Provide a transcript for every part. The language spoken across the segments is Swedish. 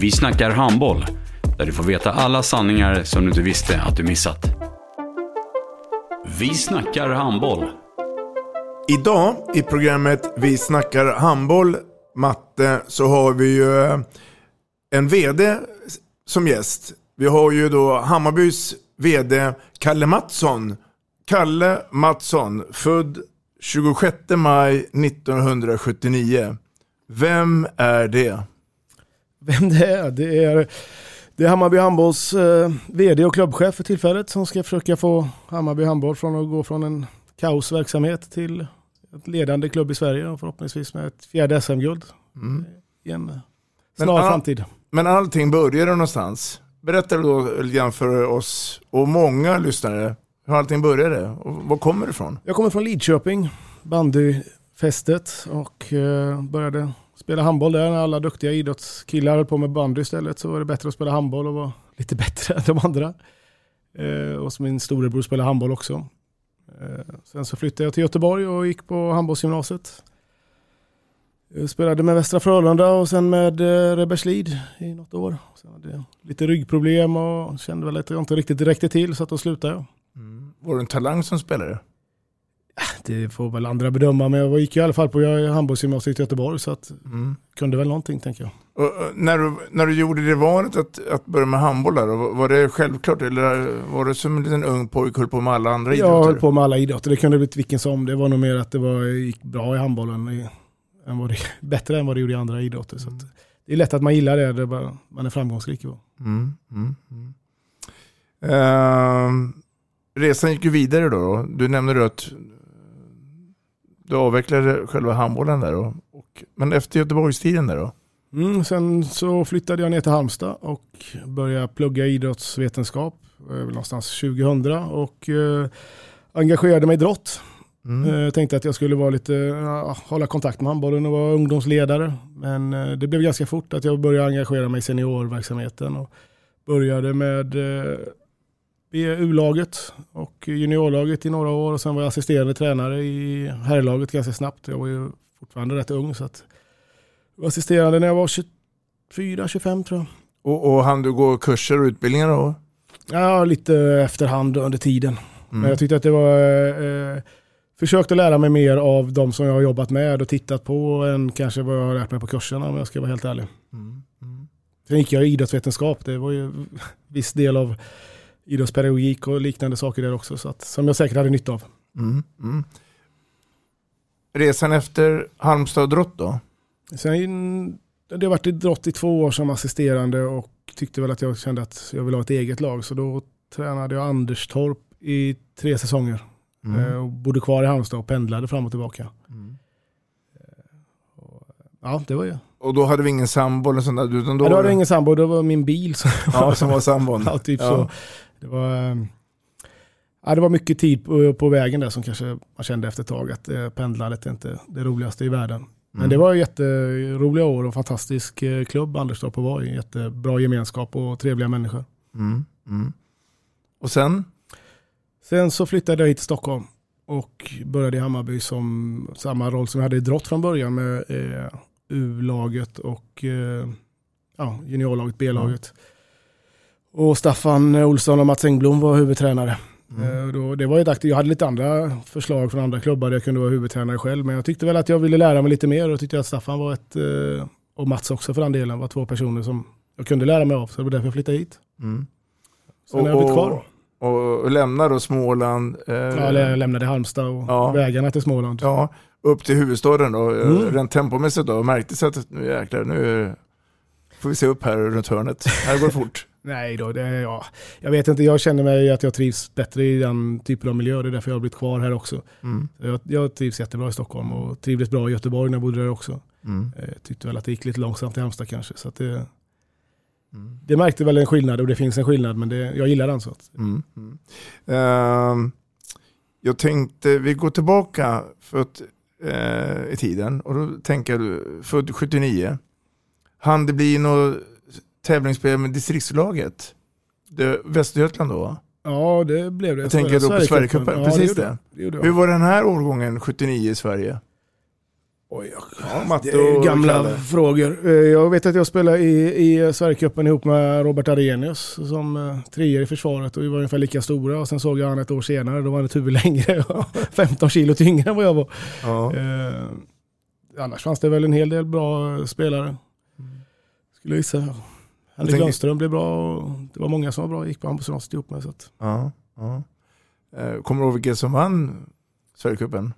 Vi snackar handboll, där du får veta alla sanningar som du inte visste att du missat. Vi snackar handboll. Idag i programmet Vi snackar handboll, Matte, så har vi ju eh, en vd som gäst. Vi har ju då Hammarbys vd Kalle Mattsson. Kalle Mattsson, född 26 maj 1979. Vem är det? Vem det är? Det är, det är Hammarby Handbolls eh, vd och klubbchef för tillfället som ska försöka få Hammarby Handboll från att gå från en kaosverksamhet till ett ledande klubb i Sverige och förhoppningsvis med ett fjärde SM-guld Mm. i en Men snar all- framtid. Men allting började någonstans. Berätta då lite grann för oss och många lyssnare hur allting började och var kommer det ifrån? Jag kommer från Lidköping, fästet och eh, började spela handboll där. När alla duktiga idrottskillar höll på med bandy istället så var det bättre att spela handboll och vara lite bättre än de andra. Eh, och så min storebror spelade handboll också. Eh, sen så flyttade jag till Göteborg och gick på handbollsgymnasiet. Jag spelade med Västra Frölunda och sen med Rebberslid Reberslid i något år. Sen hade jag lite ryggproblem och kände väl att jag inte riktigt räckte till så att då slutade jag. Mm. Var du en talang som spelare? Det får väl andra bedöma, men jag gick i alla fall på handbollsgymnasiet i Göteborg så att Mm. kunde väl någonting tänker jag. Och, när, du, när du gjorde det valet att, att börja med handboll där, var det självklart eller var det som en liten ung pojke höll på med alla andra Jag idrotter? höll på med alla idrotter, det kunde blivit vilken som. Det var nog mer att det var, gick bra i handbollen, i, än vad det, bättre än vad det gjorde i andra idrotter. Så att, det är lätt att man gillar det, det är bara, man är framgångsrik. Mm, mm, mm. Ehm, resan gick ju vidare då. Du nämnde att du avvecklade själva handbollen där då. Och, men efter Göteborgstiden där då? Mm, sen så flyttade jag ner till Halmstad och började plugga idrottsvetenskap eh, någonstans 2000 och eh, engagerade mig i idrott. Mm. Jag tänkte att jag skulle vara lite, ja, hålla kontakt med handbollen och vara ungdomsledare. Men eh, det blev ganska fort att jag började engagera mig i seniorverksamheten. Och började med eh, U-laget och juniorlaget i några år. Och sen var jag assisterande tränare i herrlaget ganska snabbt. Jag var ju fortfarande rätt ung. Så att jag var assisterande när jag var 24-25 tror jag. Och, och hann du gå kurser och utbildningar då? Ja, lite efterhand under tiden. Mm. Men jag tyckte att det var... Eh, försökt att lära mig mer av de som jag har jobbat med och tittat på än kanske vad jag har lärt mig på kurserna om jag ska vara helt ärlig. Mm. Mm. Sen gick jag i idrottsvetenskap. Det var ju viss del av idrottspedagogik och liknande saker där också. Så att, som jag säkert hade nytta av. Mm. Mm. Resan efter Halmstad och Drott då? Sen, det har varit idrott i två år som assisterande och tyckte väl att jag kände att jag ville ha ett eget lag. Så då tränade jag Anderstorp i tre säsonger. Mm. Eh, och bodde kvar i Halmstad och pendlade fram och tillbaka. Mm. Ja, det var ju. Och då hade vi ingen sambo eller sånt där? Utan då Ja, då hade jag ingen sambo, det var min bil som, Ja, som var sambon. ja, typ Ja. så. Det var, ehm, ja, det var mycket tid på, på vägen där som kanske man kände efter ett tag att eh, pendlandet är inte det roligaste i världen. Men Mm. det var jätteroliga år och fantastisk eh, klubb Anderstorp att vara i. Jättebra gemenskap och trevliga människor. Mm. Mm. Och sen? Sen så flyttade jag hit till Stockholm och började i Hammarby som samma roll som jag hade i Drott från början med eh, U-laget och eh, ja, juniorlaget, B-laget. Och Staffan Olsson och Mats Engblom var huvudtränare. Mm. Eh, då, det var ett jag hade lite andra förslag från andra klubbar där jag kunde vara huvudtränare själv. Men jag tyckte väl att jag ville lära mig lite mer och tyckte att Staffan var ett, eh, och Mats också för den delen, var två personer som jag kunde lära mig av. Så det var därför jag flyttade hit. Mm. Sen har jag blivit kvar. Och, och lämnar då Småland. Eh, Ja, jag lämnade Halmstad och Ja. vägarna till Småland. ja, upp till huvudstaden då. eh, Mm. Rent tempomässigt då. Märktes att nu jäklar, nu får vi se upp här runt hörnet. Här går det fort. Nej då, det är jag. Jag vet inte, jag känner mig att jag trivs bättre i den typen av miljö. Det är därför jag har blivit kvar här också. Mm. Jag, jag trivs jättebra i Stockholm och trivdes bra i Göteborg när jag bodde där också. Mm. Eh, tyckte väl att det gick lite långsamt i Halmstad kanske. Så det, Mm. det märkte väl en skillnad och det finns en skillnad men det, jag gillar den. Så att, Mm. Ehm, jag tänkte, vi går tillbaka för att, eh, i tiden och då tänker du, född 79. Han det bli något tävlingsspel med distriktslaget? Det, Västergötland då? ja, det blev det. Jag tänker då på Sverigecupen, Ja, precis gjorde det. det jag. Hur var den här årgången 79 i Sverige? Oj, Ja, Det är gamla Kalle. frågor. Eh, Jag vet att jag spelade i, i Sverigecupen ihop med Robert Arrhenius som uh, treor i försvaret och vi var ungefär lika stora. Och sen såg jag han ett år senare, då var han ett huvud längre och 15 kilo tyngre än vad jag var. Ja. Eh, annars fanns det väl en hel del bra eh, spelare. Skulle jag gissa. Henrik tänker- Lundström blev bra och det var många som var bra. Jag gick på Hampus ihop med. Så att, Ja, ja. Eh, Kommer du ihåg vilka som vann Sverigecupen?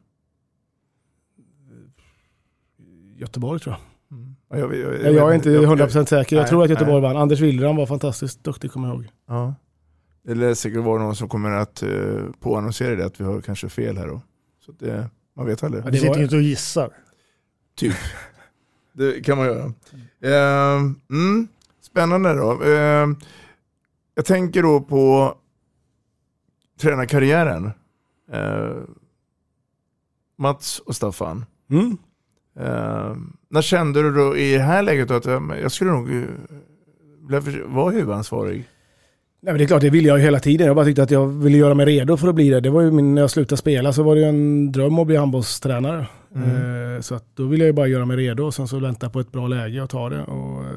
Göteborg tror jag. Ja, jag, jag, Jag, jag är inte jag- 100% säker. Jag nej, tror att Göteborg nej. vann. Anders Wilram var fantastiskt duktig kommer jag ihåg. Ja. Det lär säkert vara någon som kommer att uh, påannonsera det, att vi har kanske fel här då. Så det, man vet aldrig. Ja, Vi det var- sitter ju inte och gissar. Typ. Det kan man göra. Eh, mm, spännande då. Eh, jag tänker då på tränarkarriären. Eh, Mats och Staffan. Mm. Eh, när kände du då i det här läget att jag skulle nog eh, vara huvudansvarig? Nej, men det är klart, det ville jag ju hela tiden. Jag bara tyckte att jag ville göra mig redo för att bli det. Det var ju min, när jag slutade spela så var det ju en dröm att bli handbollstränare. Mm. Eh, så att då ville jag ju bara göra mig redo och sen så vänta på ett bra läge och ta det. Och, eh,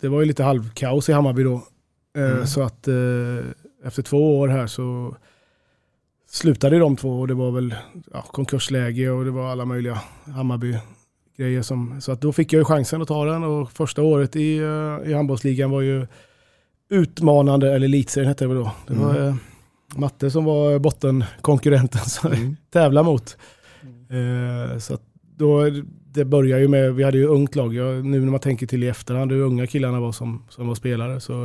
det var ju lite halvkaos i Hammarby då. Eh, Mm. Så att efter två år här så slutade de två och det var väl ja, konkursläge och det var alla möjliga Hammarby-grejer. Som, så att då fick jag ju chansen att ta den och första året i, i handbollsligan var ju utmanande, eller elitserien hette det väl då. Det var Mm. Matte som var bottenkonkurrenten som vi tävlade mot. Eh, så att då, det började ju med, vi hade ju ungt lag. Jag, nu när man tänker till i efterhand hur unga killarna var som, som var spelare så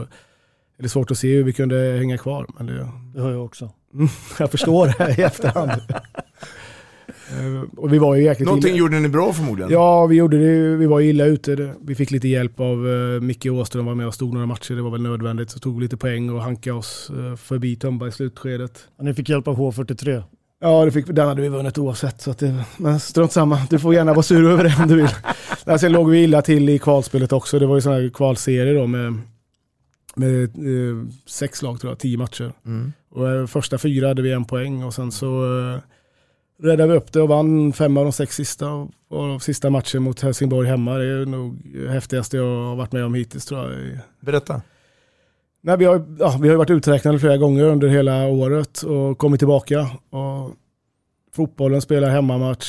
är det svårt att se hur vi kunde hänga kvar. Men det, Det har jag också. jag förstår det i efterhand. Eh, och vi var ju jäkligt Någonting illa- gjorde ni bra förmodligen? Ja, vi gjorde det. Vi var illa ute. Vi fick lite hjälp av uh, Micke Åström var med och stod några matcher. Det var väl nödvändigt. Så tog vi lite poäng och hankade oss eh, förbi Tumba i slutskedet. Ja, Ni fick hjälp av H43. Ja, det fick, den hade vi vunnit oavsett. Så att det, men strunt samma. Du får gärna vara sur över det om du vill. Nej, sen låg vi illa till i kvalspelet också. Det var ju sådana här kvalserier då med, med eh, sex lag tror jag, tio matcher. Mm. Och eh, första fyra hade vi en poäng och sen så eh, räddade vi upp det och vann fem av de sex sista. Och sista matchen mot Helsingborg hemma, det är nog häftigaste jag har varit med om hittills tror jag. Berätta. Nej, vi, har, ja, vi har ju varit uträknade flera gånger under hela året och kommit tillbaka. Och fotbollen spelar hemmamatch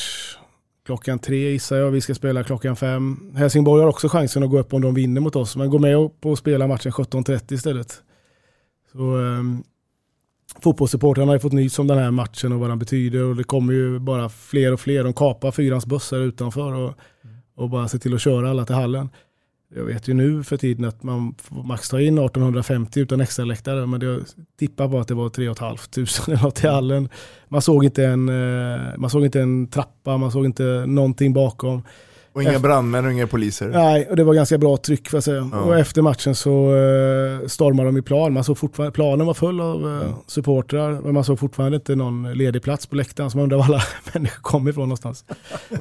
klockan tre gissar jag. Vi ska spela klockan fem. Helsingborg har också chansen att gå upp om de vinner mot oss, men gå med på att spela matchen 17.30 istället. Så, eh, fotbollssupportrarna har ju fått nys om den här matchen och vad den betyder och det kommer ju bara fler och fler. De kapar fyrans bussar utanför och, och bara ser till att köra alla till hallen. Jag vet ju nu för tiden att man får max ta in 1850 utan extra läktare men jag tippar på att det var 3 500 eller något i hallen. Man såg, inte en, eh, man såg inte en trappa, man såg inte någonting bakom. Och inga brandmän och inga poliser? Nej, och det var ganska bra tryck för att säga. Ja. Och efter matchen så uh, stormade de i plan. Man såg fortfarande, planen var full av uh, supportrar, men man såg fortfarande inte någon ledig plats på läktaren. Så man undrar var alla människor kom ifrån någonstans.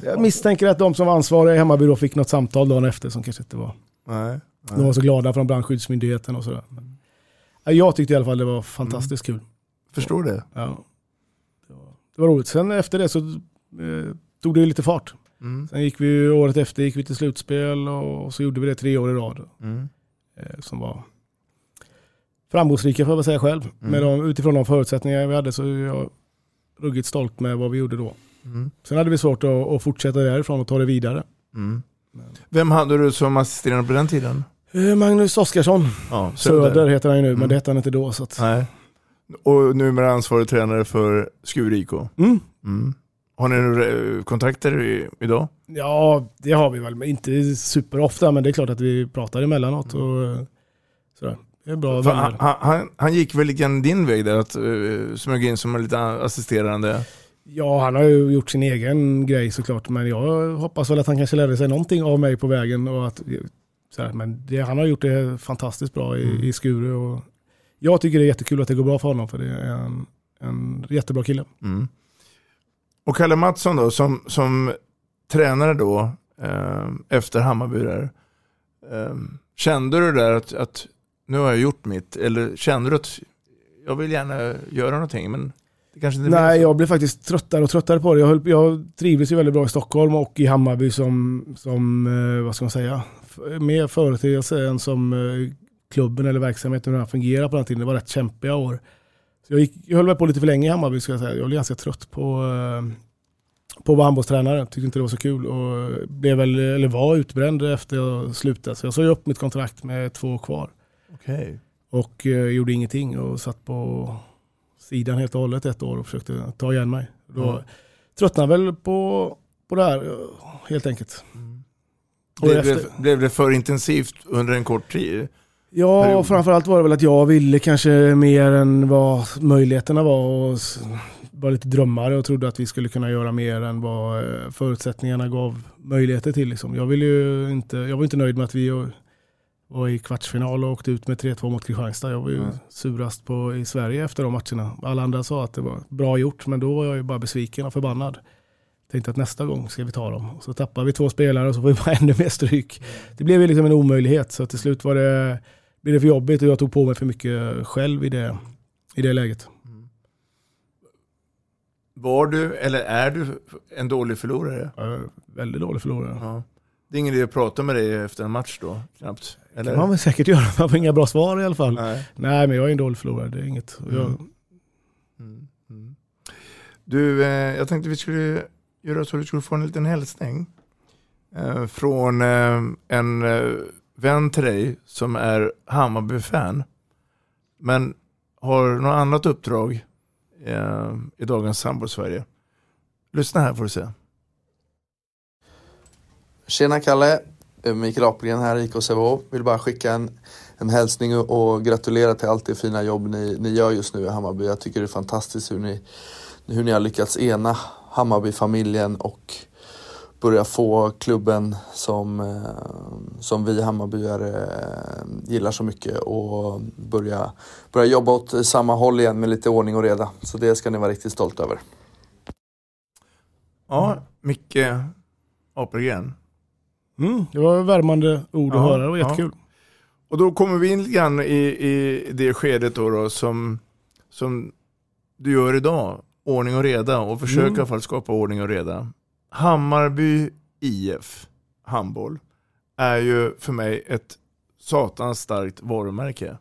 Jag misstänker att de som var ansvariga i Hammarby då fick något samtal dagen efter som kanske inte var... Nej. De var så glada från brandskyddsmyndigheten och sådär. Ja, Jag tyckte i alla fall det var fantastiskt kul. Förstår det. Ja. Det var, roligt. Sen efter det så eh, tog det lite fart. Mm. Sen gick vi året efter gick vi till slutspel och så gjorde vi det tre år i rad. Mm. Eh, som var framgångsrika får jag väl säga själv. Mm. Med de, utifrån de förutsättningar vi hade så är jag ruggigt stolt med vad vi gjorde då. Mm. Sen hade vi svårt att, att fortsätta därifrån och ta det vidare. Mm. Vem hade du som assisterande på den tiden? Eh, Magnus Oskarsson. Ja, Söder. heter han ju nu, Mm. men det hette han inte då. Så att... Nej. Och numera ansvarig tränare för Skur IK. Mm. Har ni några eh, kontakter i, idag? Ja, det har vi väl, men inte superofta, men det är klart att vi pratar emellanåt. Och, eh, sådär. Det är bra För vänner. han, han- han, gick väl grann din väg där, att uh, smög in som en lite assisterande. Ja, han har ju gjort sin egen grej såklart, men jag hoppas väl att han kanske lärde sig någonting av mig på vägen. Och att, sådär, men det, han har gjort det fantastiskt bra i, Mm. i Skuru. Och jag tycker det är jättekul att det går bra för honom, för det är en, en jättebra kille. Mm. Och Kalle Mattsson då, som, som tränare då, eh, efter Hammarby där. Eh, kände du där att, att nu har jag gjort mitt, eller kände du att jag vill gärna göra någonting, men det kanske inte Nej, jag blev faktiskt tröttare och tröttare på det. Jag, höll, jag trivdes ju väldigt bra i Stockholm och i Hammarby som, som eh, vad ska man säga, mer företeelse än som eh, klubben eller verksamheten hur den fungerar på den tiden. Det var rätt kämpiga år. Så jag, gick, jag höll på lite för länge i Hammarby ska jag säga. Jag blev ganska trött på, eh, på att vara handbollstränare. Tyckte inte det var så kul och blev väl, eller var utbränd efter jag slutade. Så jag sa upp mitt kontrakt med två år kvar. Okej. Och eh, gjorde ingenting och satt på sidan helt och hållet ett år och försökte ta igen mig. Då Ja. tröttnade väl på, på det här helt enkelt. Och Blev, efter- det, blev det för intensivt under en kort tid? Ja, period? och framförallt var det väl att jag ville kanske mer än vad möjligheterna var och var lite drömmare och trodde att vi skulle kunna göra mer än vad eh, förutsättningarna gav möjligheter till. Liksom. Jag, ville ju inte, jag var inte nöjd med att vi eh, var i kvartsfinal och åkte ut med 3-2 mot Kristianstad. Jag var ju Mm. surast på, i Sverige efter de matcherna. Alla andra sa att det var bra gjort, men då var jag ju bara besviken och förbannad. Tänkte att nästa gång ska vi ta dem. Och så tappar vi två spelare och så får vi bara ännu mer stryk. Det blev ju liksom en omöjlighet, så till slut var det, blev det för jobbigt och jag tog på mig för mycket själv i det, i det läget. Var du, eller är du en dålig förlorare? Är väldigt dålig förlorare. Ja. Det är ingen idé att prata med dig efter en match då, knappt? Det Eller? kan man säkert göra, man får inga bra svar i alla fall. Nej. Nej, men jag är en dålig förlorare, det är inget. Och Jag, Mm. Mm. Mm. Du, eh, jag tänkte vi skulle göra så att du skulle få en liten hälsning. Eh, från eh, en eh, vän till dig som är Hammarby-fan. Men har något annat uppdrag eh, i dagens Handboll-Sverige. Lyssna här får du se. Tjena Kalle, eh, Mikael Apelgren här, IK Sävehof. Vill bara skicka en, en hälsning och, och gratulera till allt det fina jobb ni, ni gör just nu i Hammarby. Jag tycker det är fantastiskt hur ni, hur ni har lyckats ena Hammarby-familjen och börja få klubben som, eh, som vi Hammarbyare eh, gillar så mycket och börja, börja jobba åt samma håll igen med lite ordning och reda. Så det ska ni vara riktigt stolta över. Ja, Micke Apelgren. mm, det var värmande ord att Ja, höra, det var ja. jättekul. Och då kommer vi in lite grann i, i det skedet då, då som, som du gör idag. Ordning och reda och försöka Mm. i alla fall skapa ordning och reda. Hammarby IF handboll är ju för mig ett satans starkt varumärke.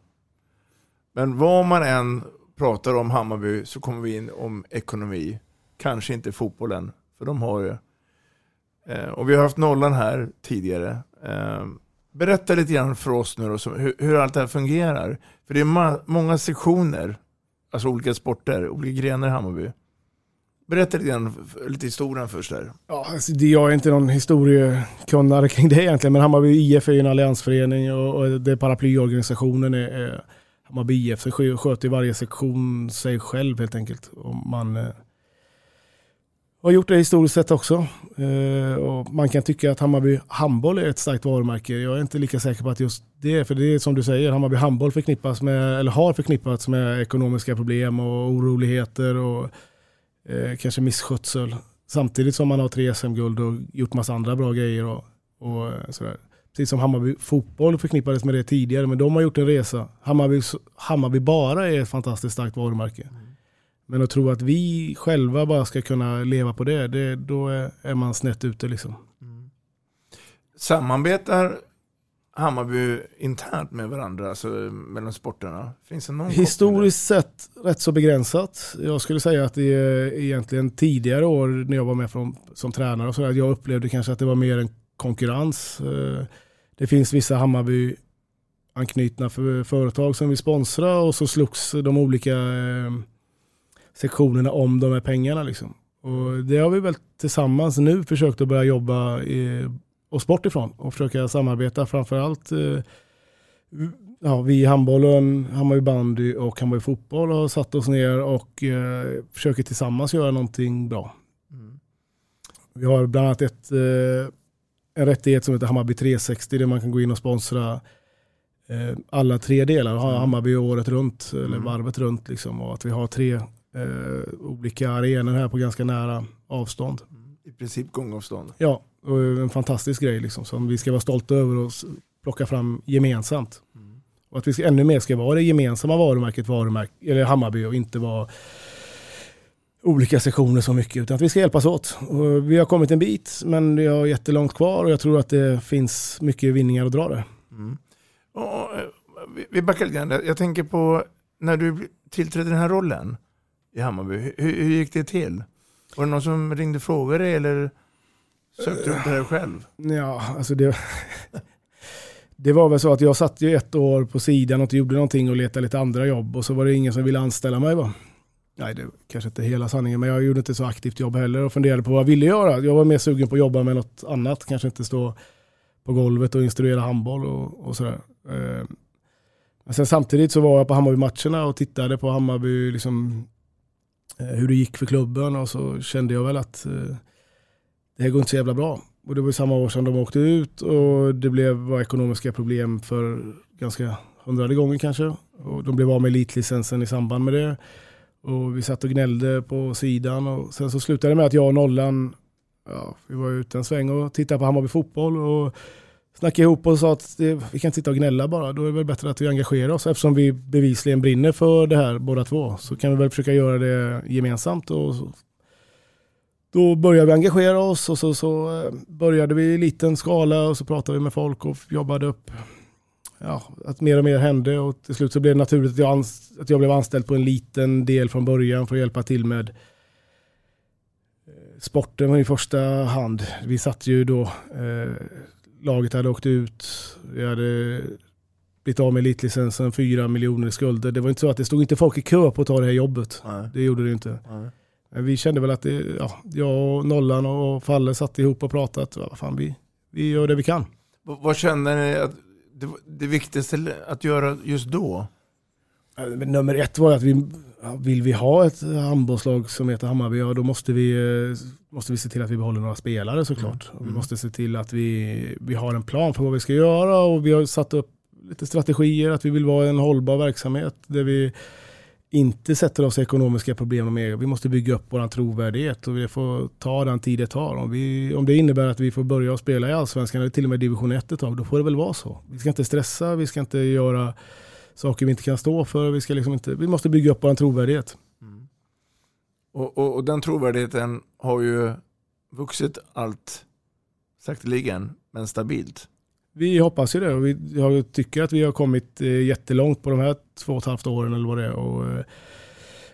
Men vad man än pratar om Hammarby så kommer vi in om ekonomi. Kanske inte fotbollen, för de har ju. Eh, och vi har haft nollan här tidigare. Eh, berätta lite grann för oss nu då, som, hur, hur allt det här fungerar. För det är många sektioner, alltså olika sporter, olika grenar i Hammarby. Berätta lite grann, lite historien först där. Ja, alltså, det- jag är inte någon historiekunnare kring det egentligen, men Hammarby IF är ju en alliansförening och, och det paraplyorganisationen är, är Hammarby IF. Så sköter ju varje sektion sig själv helt enkelt. Och man eh, har gjort det historiskt sett också. Eh, och man kan tycka att Hammarby handboll är ett starkt varumärke. Jag är inte lika säker på att just det, för det är som du säger, Hammarby handboll förknippas med, eller har förknippats med ekonomiska problem och oroligheter och eh, kanske misskötsel. Samtidigt som man har tre SM-guld och gjort massa andra bra grejer. Och, och eh, sådär. Precis som Hammarby fotboll förknippades med det tidigare, men de har gjort en resa. Hammarby, Hammarby bara är ett fantastiskt starkt varumärke. Men att tro att vi själva bara ska kunna leva på det, det då är, man snett ute. Liksom. Samarbetar Hammarby internt med varandra, alltså mellan sporterna? Finns det någon? Historiskt sett rätt så begränsat. Jag skulle säga att det är egentligen tidigare år när jag var med från, som tränare och så där, jag upplevde kanske att det var mer en konkurrens. Eh, Det finns vissa Hammarby anknutna för företag som vill sponsra och så slogs de olika eh, sektionerna om de här pengarna. Liksom. Och det har vi väl tillsammans nu försökt att börja jobba i, oss bort ifrån och försöka samarbeta framförallt eh, ja, vi i handbollen, Hammarby bandy och Hammarby fotboll har satt oss ner och eh, försöker tillsammans göra någonting bra. Vi har bland annat ett, eh, en rättighet som heter Hammarby 360 där man kan gå in och sponsra eh, alla tre delar. Ha Hammarby året runt, eller varvet runt. Liksom, och att vi har tre eh, olika arenor här på ganska nära avstånd. I princip gångavstånd. Ja, och en fantastisk grej liksom, som vi ska vara stolta över och plocka fram gemensamt. Och att vi ännu mer ska vara det gemensamma varumärket varumärk, eller Hammarby och inte vara olika sektioner så mycket. Utan att vi ska hjälpas åt. Och vi har kommit en bit men vi har jättelångt kvar och jag tror att det finns mycket vinningar att dra där. Och, eh, vi- backar lite grann. Jag tänker på när du tillträdde den här rollen i Hammarby. Hur, hur gick det till? Var det någon som ringde frågor eller sökte du upp det här själv? Ja, alltså det, det var väl så att jag satt ju ett år på sidan och inte gjorde någonting och letade lite andra jobb och så var det ingen som ville anställa mig. Va? Nej, det kanske inte hela sanningen, men jag gjorde inte så aktivt jobb heller och funderade på vad jag ville göra. Jag var mer sugen på att jobba med något annat, kanske inte stå på golvet och instruera handboll och, och sådär. Eh, Men sen samtidigt så var jag på Hammarby-matcherna och tittade på Hammarby, liksom, Eh, hur det gick för klubben och så kände jag väl att eh, det här går inte så jävla bra. Och det var ju samma år som de åkte ut och det blev, var ekonomiska problem för ganska hundrade gånger kanske. Och de blev av med elitlicensen i samband med det. Och vi satt och gnällde på sidan och sen så slutade det med att jag och Nollan, ja, vi var ute en sväng och tittade på Hammarby fotboll och snackade ihop och sa att det, vi kan inte sitta och gnälla bara. Då är det väl bättre att vi engagerar oss eftersom vi bevisligen brinner för det här båda två. Så kan vi väl försöka göra det gemensamt och så då började vi engagera oss och så, så eh, började vi i liten skala och så pratade vi med folk och jobbade upp ja, att mer och mer hände och till slut så blev det naturligt att jag, att jag blev anställd på en liten del från början för att hjälpa till med eh, sporten i första hand. Vi satt ju då, eh, laget hade åkt ut, vi hade blivit av med elitlicensen, fyra miljoner i skulder. Det var inte så att det stod inte folk i kö på att ta det här jobbet. Nej. Det gjorde det inte. Nej. Men vi kände väl att det, ja, jag och Nollan och Falle satt ihop och pratat. Ja, vad fan, vi, vi gör det vi kan. Vad, vad kände ni att det, det viktigaste att göra just då? Men Nummer ett var att vi, vill vi ha ett handbollslag som heter Hammarby, ja, då måste vi, eh, måste vi se till att vi behåller några spelare såklart. Och vi måste se till att vi, vi har en plan för vad vi ska göra och vi har satt upp lite strategier, att vi vill vara en hållbar verksamhet där vi inte sätter oss i ekonomiska problem med. Vi måste bygga upp vår trovärdighet och vi får ta den tid det tar. Om, vi, om det innebär att vi får börja spela i allsvenskan eller till och med division 1 ett tag, då får det väl vara så. Vi ska inte stressa, vi ska inte göra saker vi inte kan stå för. Vi, ska liksom inte, vi måste bygga upp vår trovärdighet. Och, och, och den trovärdigheten har ju vuxit allt sakteligen, men stabilt. Vi hoppas ju det och vi, tycker att vi har kommit eh, jättelångt på de här två och ett halvt åren eller vad det är. Och, eh,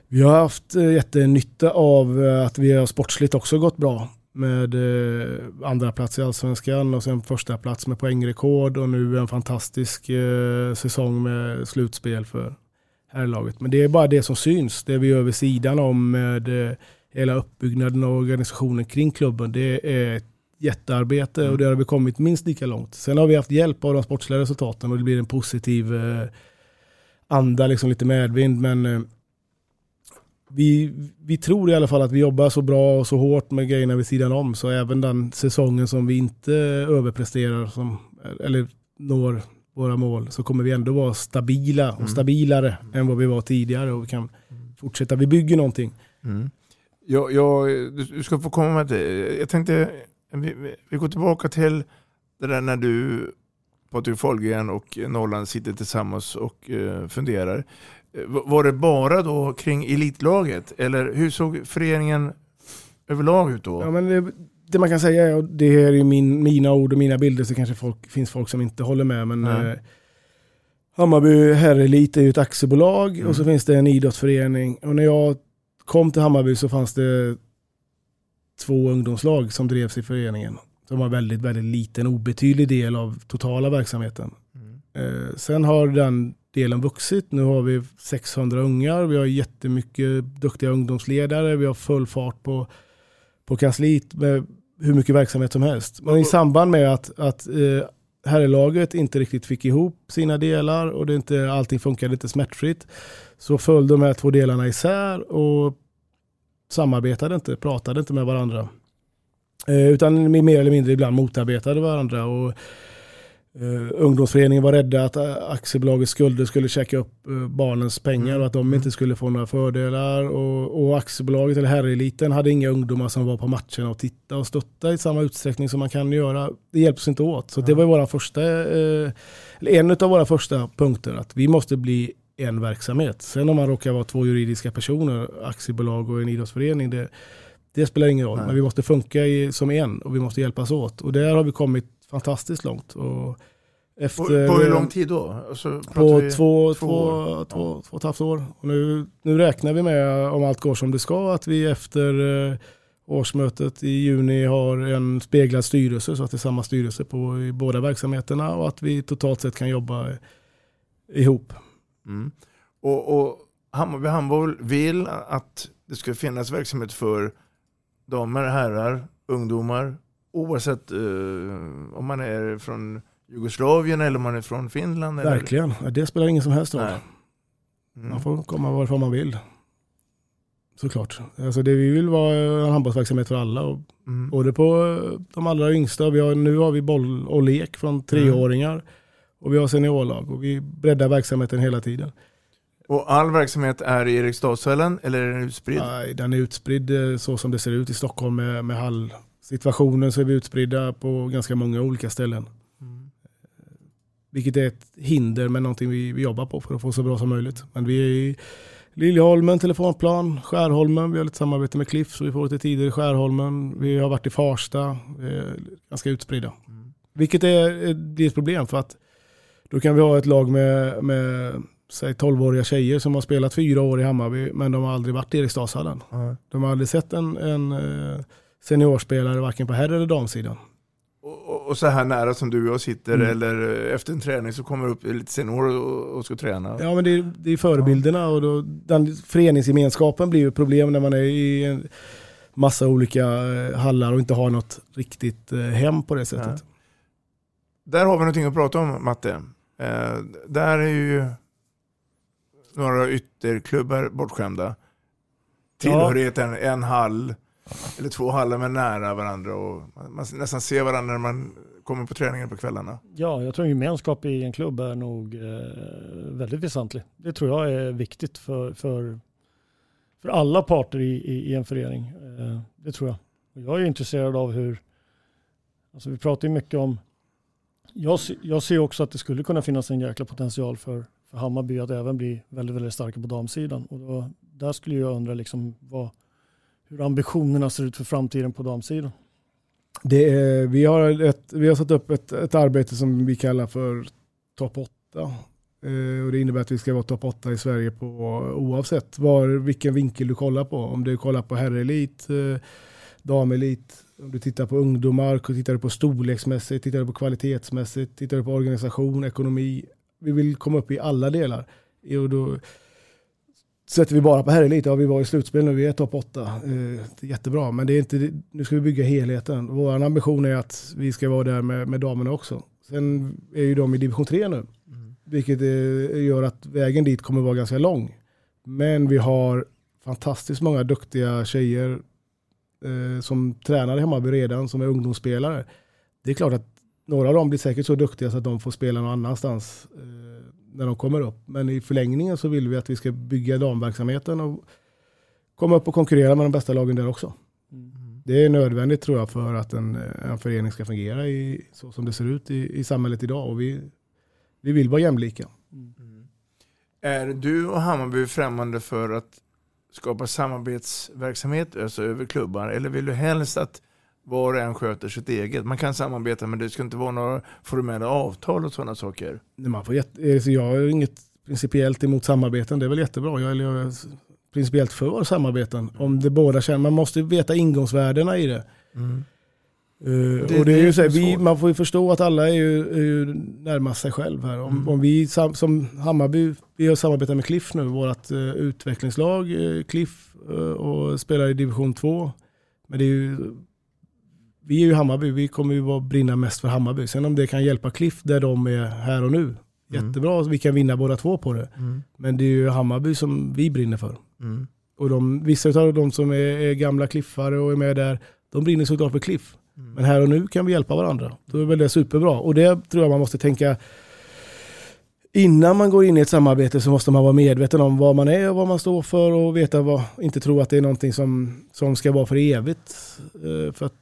vi har haft eh, jättenytta av att vi har sportsligt också gått bra med eh, andra plats i allsvenskan och sen första plats med poängrekord och nu en fantastisk eh, säsong med slutspel för herrlaget. Men det är bara det som syns, det vi gör vid sidan om med eh, hela uppbyggnaden och organisationen kring klubben. Det är ett jättearbete och det har vi kommit minst lika långt. Sen har vi haft hjälp av de sportsliga resultaten och det blir en positiv eh, anda, liksom lite medvind. Men eh, vi, vi tror i alla fall att vi jobbar så bra och så hårt med grejerna vid sidan om. Så även den säsongen som vi inte överpresterar som, eller når våra mål så kommer vi ändå vara stabila och stabilare än vad vi var tidigare och vi kan fortsätta. Vi bygger någonting. Jag, jag, du, ska få komma med det. Jag tänkte, vi, vi- går tillbaka till det där när du, Patrik Fahlgren och Norrland sitter tillsammans och eh, funderar. Var det bara då kring elitlaget? Eller hur såg föreningen överlag ut då? Ja, men det, det man kan säga, är, och det här är ju min, mina ord och mina bilder, så kanske folk, finns folk som inte håller med. Men eh, Hammarby herrelit är ju ett aktiebolag Mm. och så finns det en idrottsförening. Och när jag kom till Hammarby så fanns det två ungdomslag som drevs i föreningen. Som var väldigt, väldigt liten, obetydlig del av totala verksamheten. Eh, sen har den delen vuxit. Nu har vi 600 ungar, vi har jättemycket duktiga ungdomsledare, vi har full fart på, på kansliet med hur mycket verksamhet som helst. Men i samband med att, att eh, herrlaget inte riktigt fick ihop sina delar och det inte, allting funkade inte smärtfritt så föll de här två delarna isär och samarbetade inte, pratade inte med varandra. Eh, utan mer eller mindre ibland motarbetade varandra. Och, Uh, ungdomsföreningen var rädda att uh, aktiebolagets skulder skulle käka upp uh, barnens pengar och att de inte skulle få några fördelar. Och, och aktiebolaget, eller herreliten, hade inga ungdomar som var på matcherna och tittade och stöttade i samma utsträckning som man kan göra. Det hjälps inte åt. Så det var våra första, eller en av våra första punkter, att vi måste bli en verksamhet. Sen om man råkar vara två juridiska personer, aktiebolag och en idrottsförening, det, det spelar ingen roll. Nej. Men vi måste funka i, som en och vi måste hjälpas åt. Och där har vi kommit fantastiskt långt. Och efter, På, på hur lång tid då? Alltså, På två, två, två två, år? två, två och ett halvt år. Och nu, nu räknar vi med, om allt går som det ska, att vi efter eh, årsmötet i juni har en speglad styrelse, så att det är samma styrelse på i båda verksamheterna och att vi totalt sett kan jobba ihop. Mm. Och, och Hammarby handboll vill att det ska finnas verksamhet för damer, herrar, ungdomar oavsett eh, om man är från Jugoslavien eller om man är från Finland. Eller? Verkligen, det spelar ingen som helst roll. Mm. Man får komma varifrån man vill. Såklart. Alltså det vi vill vara en handbollsverksamhet för alla. Och Mm. Både på eh, de allra yngsta, vi har, nu har vi boll och lek från treåringar. Och vi har seniorlag och vi breddar verksamheten hela tiden. Och all verksamhet är i Eriksdalshallen eller är den utspridd? Nej, den är utspridd eh, så som det ser ut i Stockholm med, med hallsituationen så är vi utspridda på ganska många olika ställen. Mm. Vilket är ett hinder men någonting vi, vi jobbar på för att få så bra som möjligt. Men vi är i Liljeholmen, Telefonplan, Skärholmen, vi har lite samarbete med Cliff så vi får lite tider i Skärholmen. Vi har varit i Farsta, vi är ganska utspridda. Vilket är, är- ett problem för att då kan vi ha ett lag med, med säg 12-åriga tjejer som har spelat fyra år i Hammarby men de har aldrig varit i Eriksdalshallen. Ja. De har aldrig sett en, en eh, seniorspelare varken på herr eller damsidan. Och, och- så här nära som du och jag sitter Mm. eller eh, efter en träning så kommer upp lite senior och, och ska träna. Ja men det är, det är förebilderna och då, den föreningsgemenskapen blir ju ett problem när man är i en massa olika eh, hallar och inte har något riktigt eh, hem på det sättet. Där har vi någonting att prata om Matte. Eh, där är ju några ytterklubbar bortskämda. Tillhörigheten, en hall eller två hallar men nära varandra och man, man nästan ser varandra när man kommer på träningen på kvällarna. Ja, jag tror gemenskap i en klubb är nog eh, väldigt väsentlig. Det tror jag är viktigt för, för, för alla parter i, i, i en förening. Eh, det tror jag. Och jag är intresserad av hur, alltså vi pratar ju mycket om, jag, jag ser också att det skulle kunna finnas en jäkla potential för, för Hammarby att även bli väldigt, väldigt starka på damsidan. Och då, där skulle jag undra liksom vad, hur ambitionerna ser ut för framtiden på damsidan. Det är, vi, har ett, vi har satt upp ett, ett arbete som vi kallar för topp 8. Eh, och det innebär att vi ska vara topp 8 i Sverige på oavsett var, vilken vinkel du kollar på. Om du kollar på herrelit, eh, damelit, om du tittar på ungdomar, tittar du på storleksmässigt, tittar du på kvalitetsmässigt, tittar du på organisation, ekonomi. Vi vill komma upp i alla delar. Och då sätter vi bara på herrelit, ja vi var i slutspel nu, vi är topp 8. Eh, jättebra, men det är inte, nu ska vi bygga helheten. Vår ambition är att vi ska vara där med, med damerna också. Sen är ju de i division 3 nu, vilket eh, gör att vägen dit kommer vara ganska lång. Men vi har fantastiskt många duktiga tjejer eh, som tränar i Hammarby redan, som är ungdomsspelare. Det är klart att några av dem blir säkert så duktiga så att de får spela någon annanstans eh, när de kommer upp. Men i förlängningen så vill vi att vi ska bygga damverksamheten och komma upp och konkurrera med de bästa lagen där också. Det är nödvändigt tror jag för att en, en förening ska fungera i, så som det ser ut i, i samhället idag. Och vi, vi vill vara jämlika. Är du och Hammarby främmande för att skapa samarbetsverksamhet alltså över klubbar eller vill du helst att var och en sköter sitt eget? Man kan samarbeta men det ska inte vara några formella avtal och sådana saker. Nej, Man får jätte, eh, så jag har inget principiellt emot samarbeten, det är väl jättebra. Jag, eller jag är principiellt för samarbeten. Om det båda känner, man måste veta ingångsvärdena i det. Uh, Det- och det är det är ju så här, så vi, svårt. man får ju förstå att alla är ju, är ju närmast sig själv här. Om, Mm. om vi sam, som Hammarby, vi har samarbetat med Cliff nu, vårt uh, utvecklingslag, uh, Cliff, och spelar i division 2. Men det är ju, vi är ju Hammarby, vi kommer ju vara brinna mest för Hammarby. Sen om det kan hjälpa Cliff där de är här och nu, jättebra, vi kan vinna båda två på det. Mm. Men det är ju Hammarby som vi brinner för. Mm. Och de, vissa av de som är, är gamla cliffare och är med där, de brinner såklart för cliff. Men här och nu kan vi hjälpa varandra. Då är väl det superbra. Och det tror jag man måste tänka, innan man går in i ett samarbete så måste man vara medveten om vad man är och vad man står för och veta vad, inte tro att det är någonting som, som ska vara för evigt. Eh, För att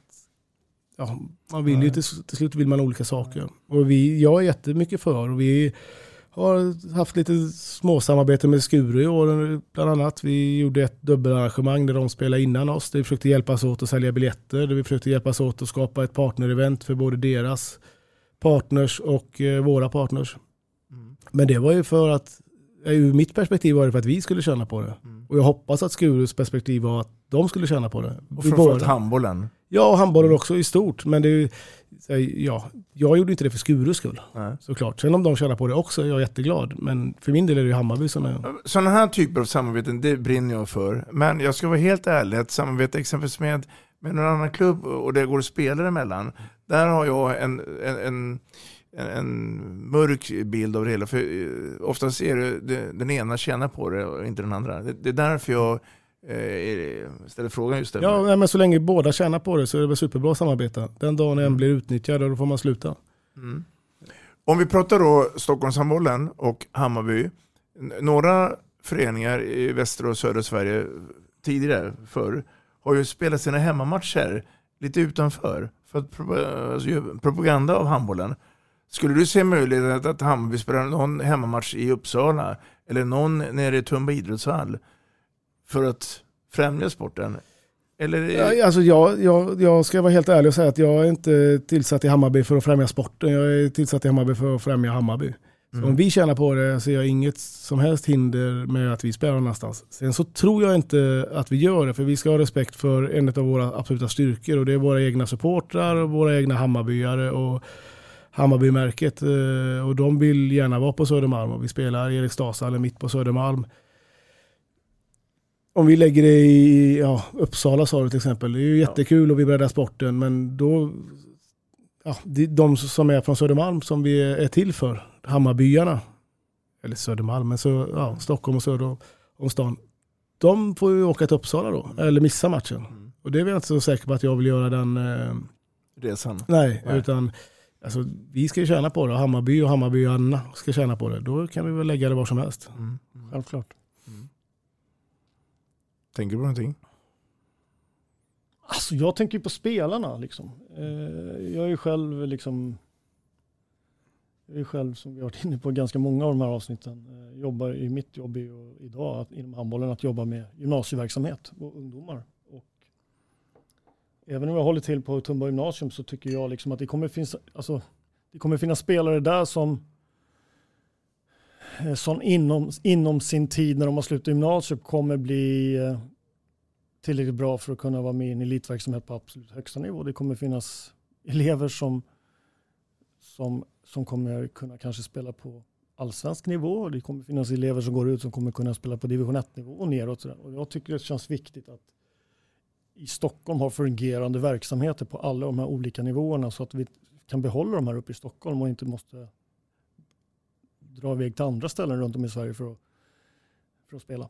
ja, man vill ju till, till slut vill man olika saker. Och vi, jag är jättemycket för och vi har haft lite småsamarbete med Skuru i år bland annat. Vi gjorde ett dubbelarrangemang där de spelade innan oss. Där vi försökte hjälpas åt att sälja biljetter. Där vi försökte hjälpas åt att skapa ett partnerevent för både deras partners och eh, våra partners. Men det var ju för att, eh, ur mitt perspektiv var det för att vi skulle tjäna på det. Och jag hoppas att Skurus perspektiv var att de skulle tjäna på det. Och framförallt handbollen. Ja, och handbollen också i stort. Men det är här, ja, jag gjorde inte det för Skurus skull. Nej. Såklart. Sen om de tjänar på det också är jag jätteglad. Men för min del är det ju Hammarby som är... Sådana här typer av samarbeten, det brinner jag för. Men jag ska vara helt ärlig, ett samarbete exempelvis med, med någon annan klubb och det går spelare emellan. Där har jag en, en, en, en, en mörk bild av det hela. För eh, oftast är det, det den ena tjänar på det och inte den andra. Det, det är därför jag eh, ställer frågan just där. Ja, nej, men så länge båda tjänar på det så är det väl superbra att samarbeta. Den dagen en blir utnyttjad, då får man sluta. Mm. Om vi pratar då Stockholmshandbollen och Hammarby. Några föreningar i västra och södra Sverige tidigare förr har ju spelat sina hemmamatcher lite utanför för att alltså, propaganda av handbollen. Skulle du se möjlighet att Hammarby spelar någon hemmamatch i Uppsala eller någon nere i Tumba idrottshall för att främja sporten? Eller alltså jag, jag, jag ska vara helt ärlig och säga att jag är inte tillsatt i Hammarby för att främja sporten. Jag är tillsatt i Hammarby för att främja Hammarby. Mm. om vi tjänar på det ser jag inget som helst hinder med att vi spelar någon annanstans. Sen så tror jag inte att vi gör det, för vi ska ha respekt för en av våra absoluta styrkor och det är våra egna supportrar och våra egna Hammarbyare och Hammarbymärket. eh, Och de vill gärna vara på Södermalm och vi spelar i Eriksdalshallen mitt på Södermalm. Om vi lägger det i ja, Uppsala sa du till exempel, det är ju jättekul och vi breddar sporten men då, ja, de som är från Södermalm som vi är till för, Hammarbyarna, eller Södermalm, men så, ja, Stockholm och söder om stan, de får ju åka till Uppsala då, eller missa matchen. Och det är jag inte så säker på att jag vill göra den, eh, resan? nej, Nej. utan alltså, vi ska ju tjäna på det, Hammarby och Hammarbyarna ska tjäna på det. Då kan vi väl lägga det var som helst. Mm. Självklart. Tänker du på någonting? Alltså jag tänker på spelarna liksom. Eh, Jag är ju själv liksom jag är själv som vi har varit inne på ganska många av de här avsnitten. eh, Jobbar i mitt jobb idag inom handbollen att jobba med gymnasieverksamhet och ungdomar. Även om jag håller till på Tumba gymnasium så tycker jag liksom att det kommer finnas, alltså, det kommer finnas spelare där som eh, som inom, inom sin tid när de har slutat gymnasiet kommer bli eh, tillräckligt bra för att kunna vara med i en elitverksamhet på absolut högsta nivå. Det kommer finnas elever som, som, som kommer kunna kanske spela på allsvensk nivå. Det kommer finnas elever som går ut som kommer kunna spela på division 1-nivå och neråt. Och jag tycker det känns viktigt att i Stockholm ha fungerande verksamheter på alla de här olika nivåerna så att vi kan behålla de här uppe i Stockholm och inte måste dra iväg till andra ställen runt om i Sverige för att, för att spela.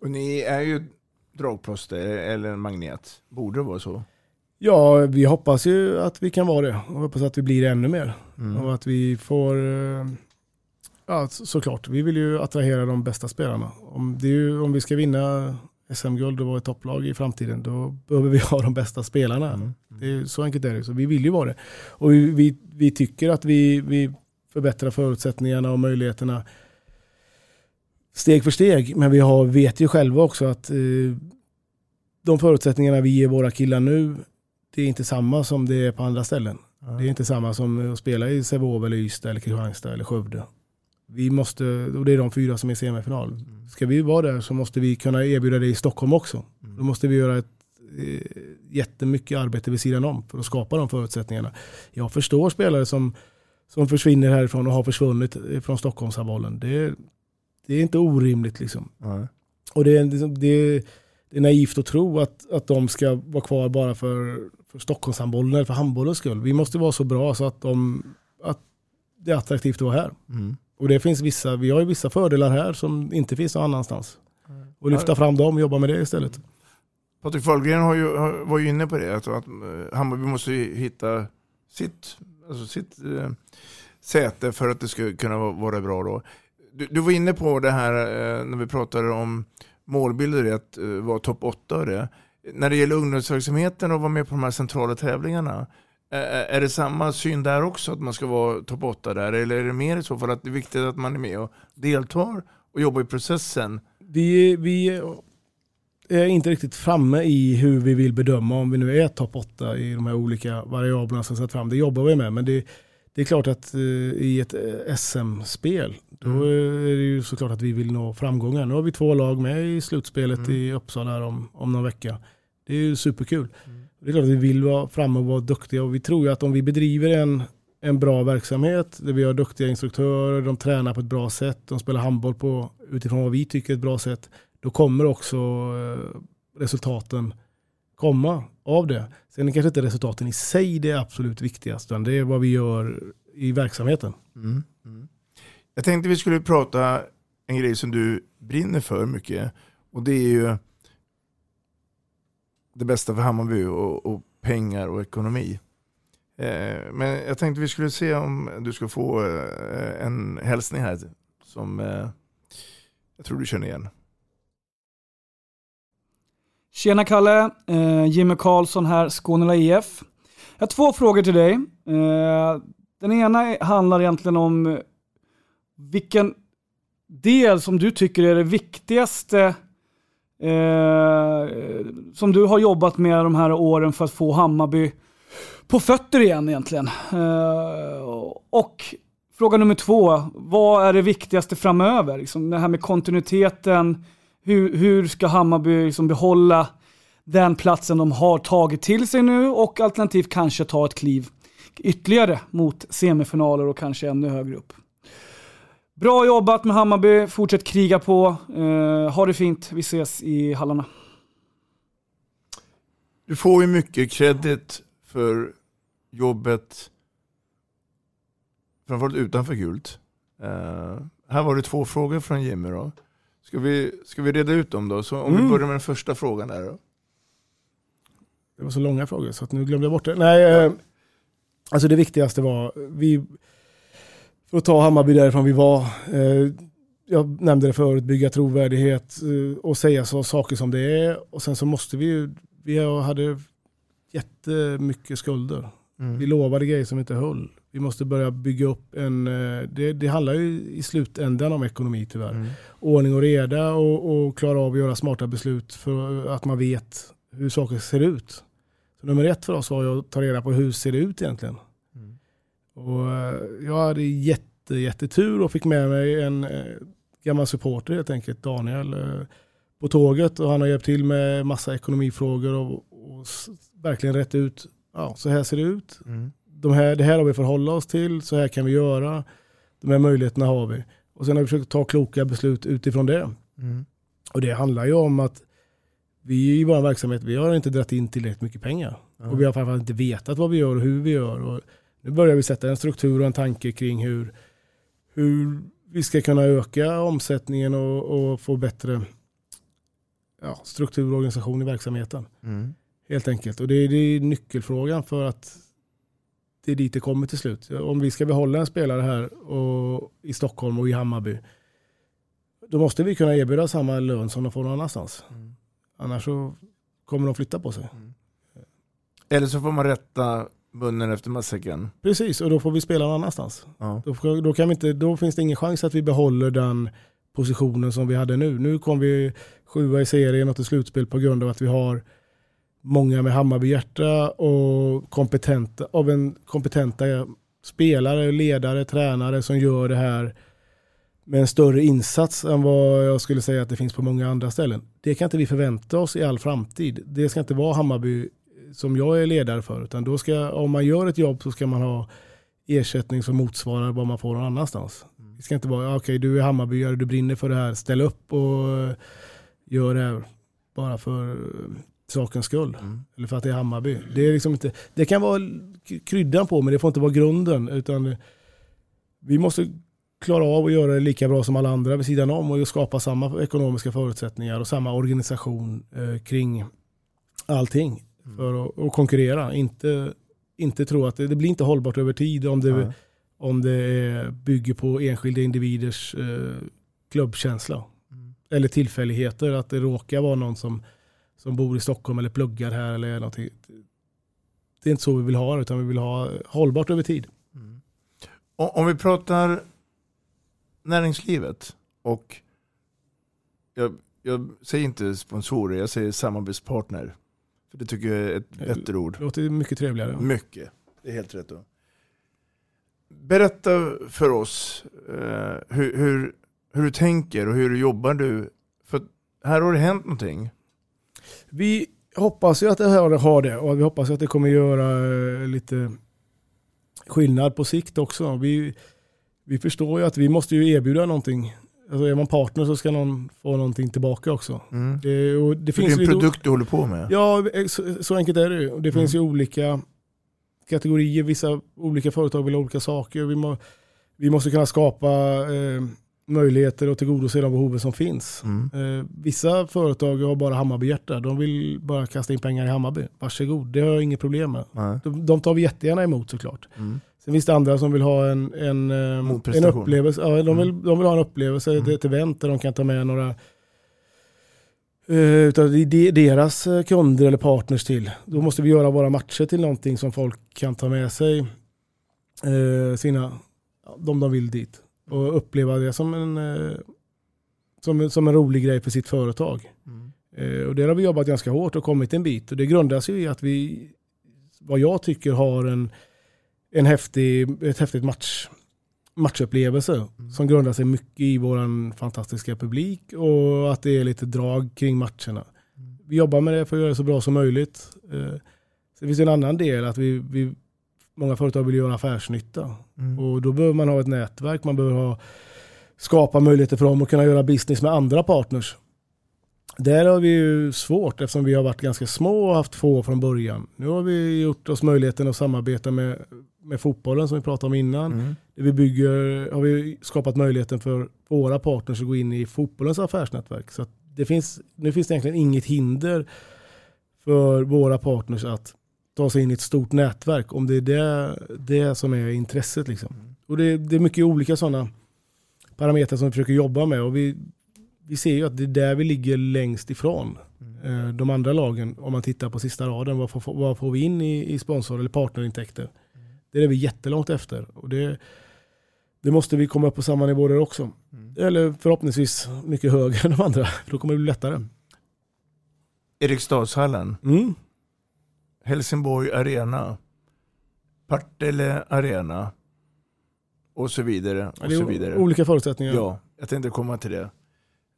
Och ni är ju dragplåster eller en magnet. Borde det vara så? Ja, vi hoppas ju att vi kan vara det. Och hoppas att vi blir ännu mer. Mm. Och att vi får, eh, ja så- såklart, vi vill ju attrahera de bästa spelarna. Om, det är ju, om vi ska vinna SM-guld och vara ett topplag i framtiden, då behöver vi ha de bästa spelarna. Mm. Det är, så enkelt är det. Så vi vill ju vara det. Och vi, vi, vi tycker att vi, vi förbättrar förutsättningarna och möjligheterna steg för steg. Men vi har, vet ju själva också att eh, de förutsättningarna vi ger våra killar nu, det är inte samma som det är på andra ställen. Det är inte samma som att spela i Sävehof eller Ystad eller Kristianstad eller Skövde. Vi måste, och det är de fyra som är i semifinal. Ska vi vara där så måste vi kunna erbjuda det i Stockholm också. Då måste vi göra ett, eh, jättemycket arbete vid sidan om för att skapa de förutsättningarna. Jag förstår spelare som, som försvinner härifrån och har försvunnit från Stockholmshandbollen. Det, det är inte orimligt liksom. Nej. Och det är, liksom- det, det är naivt att tro att, att de ska vara kvar bara för, för Stockholmshandbollen eller för handbollens skull. Vi måste vara så bra så att, de, att det är attraktivt att vara här. Mm. Och det finns vissa, vi har ju vissa fördelar här som inte finns någon annanstans. Och lyfta fram dem och jobba med det istället. Patrik Fahlgren har ju, var ju inne på det, alltså att, att Hammarby måste hitta sitt, alltså sitt eh, säte för att det ska kunna vara, bra då. Du, du var inne på det här eh, när vi pratade om målbilder, att eh, vara topp 8 och det. När det gäller ungdomsverksamheten och vara med på de här centrala tävlingarna, är det samma syn där också, att man ska vara topp 8 där? Eller är det mer i så fall att det är viktigt att man är med och deltar och jobbar i processen? Vi, vi är inte riktigt framme i hur vi vill bedöma om vi nu är topp 8 i de här olika variablerna som satt fram. Det jobbar vi med, men det, det är klart att eh, i ett eh, SM-spel då är det ju såklart att vi vill nå framgångar. Nu har vi två lag med i slutspelet i Uppsala om, om någon vecka. Det är ju superkul. Det är klart att vi vill vara framme och vara duktiga och vi tror ju att om vi bedriver en, en bra verksamhet där vi har duktiga instruktörer, de tränar på ett bra sätt, de spelar handboll på utifrån vad vi tycker är ett bra sätt, då kommer också eh, resultaten komma av det. Sen är kanske inte resultaten i sig det absolut viktigaste, utan det är vad vi gör i verksamheten. Mm. Mm. Jag tänkte vi skulle prata en grej som du brinner för mycket. Och det är ju det bästa för Hammarby och, och pengar och ekonomi. Eh, men jag tänkte vi skulle se om du ska få eh, en hälsning här som eh, jag tror du känner igen. Tjena Kalle, eh, Jimmy Karlsson här, Skånela IF. Jag har två frågor till dig. Eh, den ena handlar egentligen om vilken del som du tycker är det viktigaste eh, som du har jobbat med de här åren för att få Hammarby på fötter igen egentligen. Eh, och fråga nummer två, vad är det viktigaste framöver? Liksom det här med kontinuiteten, hur, hur ska Hammarby liksom behålla den platsen de har tagit till sig nu och alternativt kanske ta ett kliv ytterligare mot semifinaler och kanske ännu högre upp. Bra jobbat med Hammarby, fortsätt kriga på. Eh, ha det fint, vi ses i hallarna. Du får ju mycket credit för jobbet framförallt utanför gult. Eh, här var det två frågor från Jimmy då. Ska vi, ska vi reda ut dem då? Så om vi Mm. börjar med den första frågan där då. Det var så långa frågor så att nu glömde jag bort det. Nej, eh, alltså det viktigaste var, vi, för att ta Hammarby därifrån vi var, eh, jag nämnde det förut, bygga trovärdighet eh, och säga så saker som det är. Och sen så måste vi ju, vi hade jättemycket skulder. Mm. Vi lovade grejer som inte höll. Vi måste börja bygga upp en, eh, det, det handlar ju i slutändan om ekonomi tyvärr. Ordning och reda och, och klara av att göra smarta beslut för att man vet hur saker ser ut. Så nummer ett för oss var att ta reda på hur ser det ut egentligen. Och eh, jag hade jätte, jättetur och fick med mig en eh, gammal supporter helt enkelt, Daniel, eh, på tåget och han har hjälpt till med massa ekonomifrågor och, och verkligen rätt ut, ja så här ser det ut. Mm. De här, det här har vi förhålla oss till, så här kan vi göra, de här möjligheterna har vi. Och sen har vi försökt ta kloka beslut utifrån det. Mm. Och det handlar ju om att vi i vår verksamhet, vi har inte dragit in tillräckligt mycket pengar. Ja. Och vi har framförallt inte vetat vad vi gör och hur vi gör. Och nu börjar vi sätta en struktur och en tanke kring hur, hur vi ska kunna öka omsättningen och, och få bättre ja, struktur och organisation i verksamheten. Mm. Helt enkelt. Och det är, det är nyckelfrågan för att det är dit det kommer till slut. Om vi ska behålla en spelare här och, i Stockholm och i Hammarby, då måste vi kunna erbjuda samma lön som de får någon annanstans. Annars så kommer de flytta på sig. Eller så får man rätta munnen efter matsäcken. Precis, och då får vi spela någon annanstans. Ja. Då, då, kan vi inte, då finns det ingen chans att vi behåller den positionen som vi hade nu. Nu kom vi sjua i serien och till slutspel på grund av att vi har många med Hammarby-hjärta och kompetenta, av en kompetenta spelare, ledare, tränare som gör det här med en större insats än vad jag skulle säga att det finns på många andra ställen. Det kan inte vi förvänta oss i all framtid. Det ska inte vara Hammarby som jag är ledare för, utan då ska, om man gör ett jobb så ska man ha ersättning som motsvarar vad man får någon annanstans. Det ska inte vara, okej okay, du är Hammarbyare, du brinner för det här, ställ upp och gör det här bara för sakens skull. Mm. Eller för att det är Hammarby. Det, är liksom inte, det kan vara kryddan på men det får inte vara grunden. Utan vi måste klara av att göra det lika bra som alla andra vid sidan om och skapa samma ekonomiska förutsättningar och samma organisation eh, kring allting mm. För att, att, konkurrera. Inte, inte tro att det, det, blir inte hållbart över tid om det, mm. om det bygger på enskilda individers eh, klubbkänsla. Mm. Eller tillfälligheter, att det råkar vara någon som, som bor i Stockholm eller pluggar här eller någonting. Det är inte så vi vill ha det, utan vi vill ha hållbart över tid. Mm. Om vi pratar näringslivet och jag, jag säger inte sponsorer, jag säger samarbetspartner. För det tycker jag är ett bättre ord. Det låter mycket trevligare. Mycket, det är helt rätt. Då. Berätta för oss eh, hur, hur, hur du tänker och hur jobbar du. För här har det hänt någonting. Vi hoppas ju att det här har det och vi hoppas att det kommer göra eh, lite skillnad på sikt också. Vi, vi förstår ju att vi måste ju erbjuda någonting. Alltså är man partner så ska någon få någonting tillbaka också. Mm. Det, och det, finns det är en produkt du håller på med? Ja, så, så enkelt är det ju. Det mm. finns ju olika kategorier, vissa olika företag vill ha olika saker. Vi, må, vi måste kunna skapa eh, möjligheter och tillgodose de behoven som finns. Mm. Eh, vissa företag har bara Hammarbyhjärta. De vill bara kasta in pengar i Hammarby. Varsågod, det har jag inget problem med. De, de, tar vi jättegärna emot såklart. Mm. Sen finns det andra som vill ha en, en, eh, en upplevelse. Ja, de, vill, mm. de vill ha en upplevelse, mm. ett event där de kan ta med några eh, utav deras eh, kunder eller partners till. Då måste vi göra våra matcher till någonting som folk kan ta med sig sina, de de vill dit. Och uppleva det som en, som, som en rolig grej för sitt företag. Mm. Och där har vi jobbat ganska hårt och kommit en bit. Och det grundas ju i att vi, vad jag tycker har en en häftig, ett häftigt match, matchupplevelse mm. som grundar sig mycket i vår fantastiska publik och att det är lite drag kring matcherna. Mm. Vi jobbar med det för att göra det så bra som möjligt. Eh, sen finns det en annan del att vi, vi många företag vill göra affärsnytta mm. och då behöver man ha ett nätverk, man behöver ha, skapa möjligheter för dem att kunna göra business med andra partners. Där har vi ju svårt eftersom vi har varit ganska små och haft få från början. Nu har vi gjort oss möjligheten att samarbeta med med fotbollen som vi pratade om innan. Mm. vi bygger, har vi skapat möjligheten för våra partners att gå in i fotbollens affärsnätverk. Så det finns, nu finns det egentligen inget hinder för våra partners att ta sig in i ett stort nätverk om det är det, det som är intresset. Liksom. Och det, det, är mycket olika sådana parametrar som vi försöker jobba med och vi, vi ser ju att det är där vi ligger längst ifrån mm. Eh, de andra lagen om man tittar på sista raden. Vad får, vad får vi in i, i sponsor eller partnerintäkter? Det är vi jättelångt efter. Och det, det måste vi komma upp på samma nivå där också. Mm. Eller förhoppningsvis mycket högre än de andra. Då kommer det bli lättare. Eriksdalshallen. Mm. Helsingborg Arena. Partille Arena. Och så vidare. Och är så vidare. Olika förutsättningar. Ja, jag tänkte komma till det.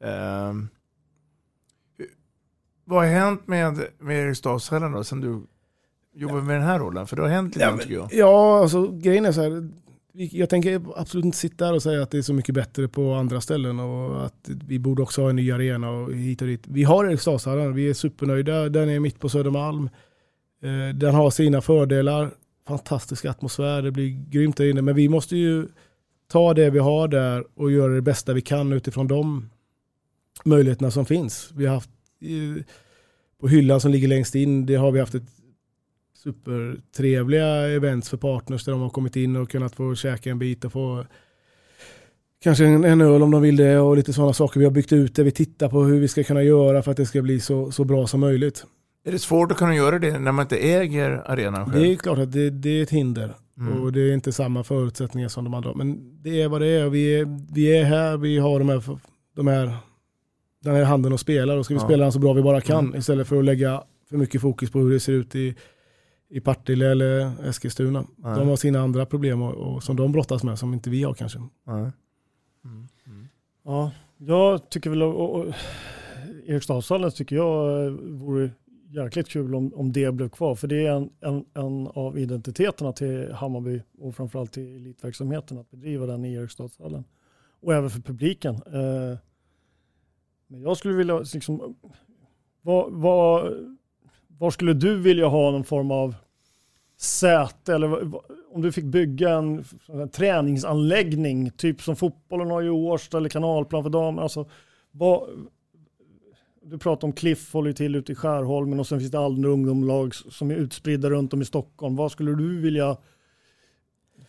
Um, vad har hänt med, med Eriksdalshallen då, sen du jobbar med den här rollen? För det har hänt lite ja, tycker jag. Ja, alltså grejen är så här. Jag tänker absolut inte sitta här och säga att det är så mycket bättre på andra ställen och att vi borde också ha en ny arena och hit och dit. Vi har Eriksdalshallen, vi är supernöjda. Den är mitt på Södermalm. Eh, den har sina fördelar. Fantastisk atmosfär, det blir grymt där inne. Men vi måste ju ta det vi har där och göra det bästa vi kan utifrån de möjligheterna som finns. Vi har haft på hyllan som ligger längst in, det har vi haft ett supertrevliga events för partners där de har kommit in och kunnat få käka en bit och få kanske en, en öl om de vill det och lite sådana saker. Vi har byggt ut det, vi tittar på hur vi ska kunna göra för att det ska bli så, så bra som möjligt. Är det svårt att kunna göra det när man inte äger arenan själv? Det är klart att det, det är ett hinder. Mm. Och det är inte samma förutsättningar som de andra. Men det är vad det är. Vi är, vi är här, vi har de här, de här, den här handen och spelar. Och ska vi ja. spela den så bra vi bara kan. Mm. Istället för att lägga för mycket fokus på hur det ser ut i i Partille eller Eskilstuna. Nej. De har sina andra problem och, och, som de brottas med som inte vi har kanske. Mm. Mm. Ja, jag tycker väl, och, och, Eriksdalshallen tycker jag eh, vore jäkligt kul om, om det blev kvar. För det är en, en, en av identiteterna till Hammarby och framförallt till elitverksamheten att bedriva den i Eriksdalshallen. Och även för publiken. Eh, men jag skulle vilja, liksom, vad, vad, var skulle du vilja ha någon form av säte eller om du fick bygga en, en träningsanläggning, typ som fotbollen har i Årsta eller kanalplan för damer. Alltså, vad, du pratar om Cliff håller till ute i Skärholmen och sen finns det andra ungdomslag som är utspridda runt om i Stockholm. Vad skulle du vilja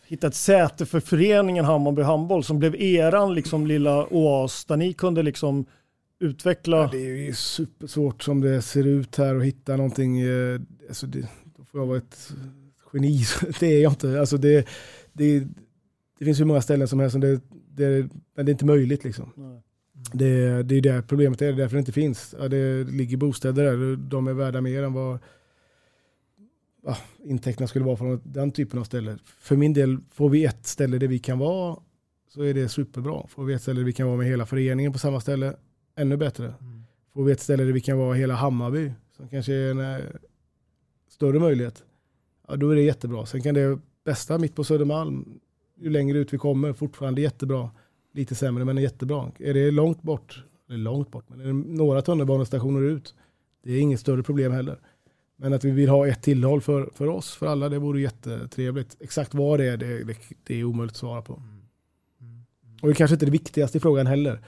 hitta ett säte för föreningen Hammarby Handboll som blev eran liksom lilla oas där ni kunde liksom utveckla? Ja, det är ju supersvårt som det ser ut här och hitta någonting. Eh, alltså det, då får jag vara ett geni. Det är jag inte. Alltså det, det, det finns hur många ställen som helst, det, det, men det är inte möjligt. Liksom. Nej. Det, det är det problemet är, det är därför det inte finns. Ja, det ligger bostäder där, de är värda mer än vad ja, intäkterna skulle vara från den typen av ställen. För min del, får vi ett ställe där vi kan vara så är det superbra. Får vi ett ställe där vi kan vara med hela föreningen på samma ställe, ännu bättre. Mm. Får vi ett ställe där vi kan vara hela Hammarby, som kanske är en äh, större möjlighet, ja, då är det jättebra. Sen kan det bästa mitt på Södermalm, ju längre ut vi kommer, fortfarande jättebra lite sämre men jättebra. Är det långt bort, eller långt bort, men är det några tunnelbanestationer ut, det är inget större problem heller. Men att vi vill ha ett tillhåll för, för oss, för alla, det vore jättetrevligt. Exakt vad det är, det, det, det är omöjligt att svara på. Och det kanske inte är det viktigaste i frågan heller.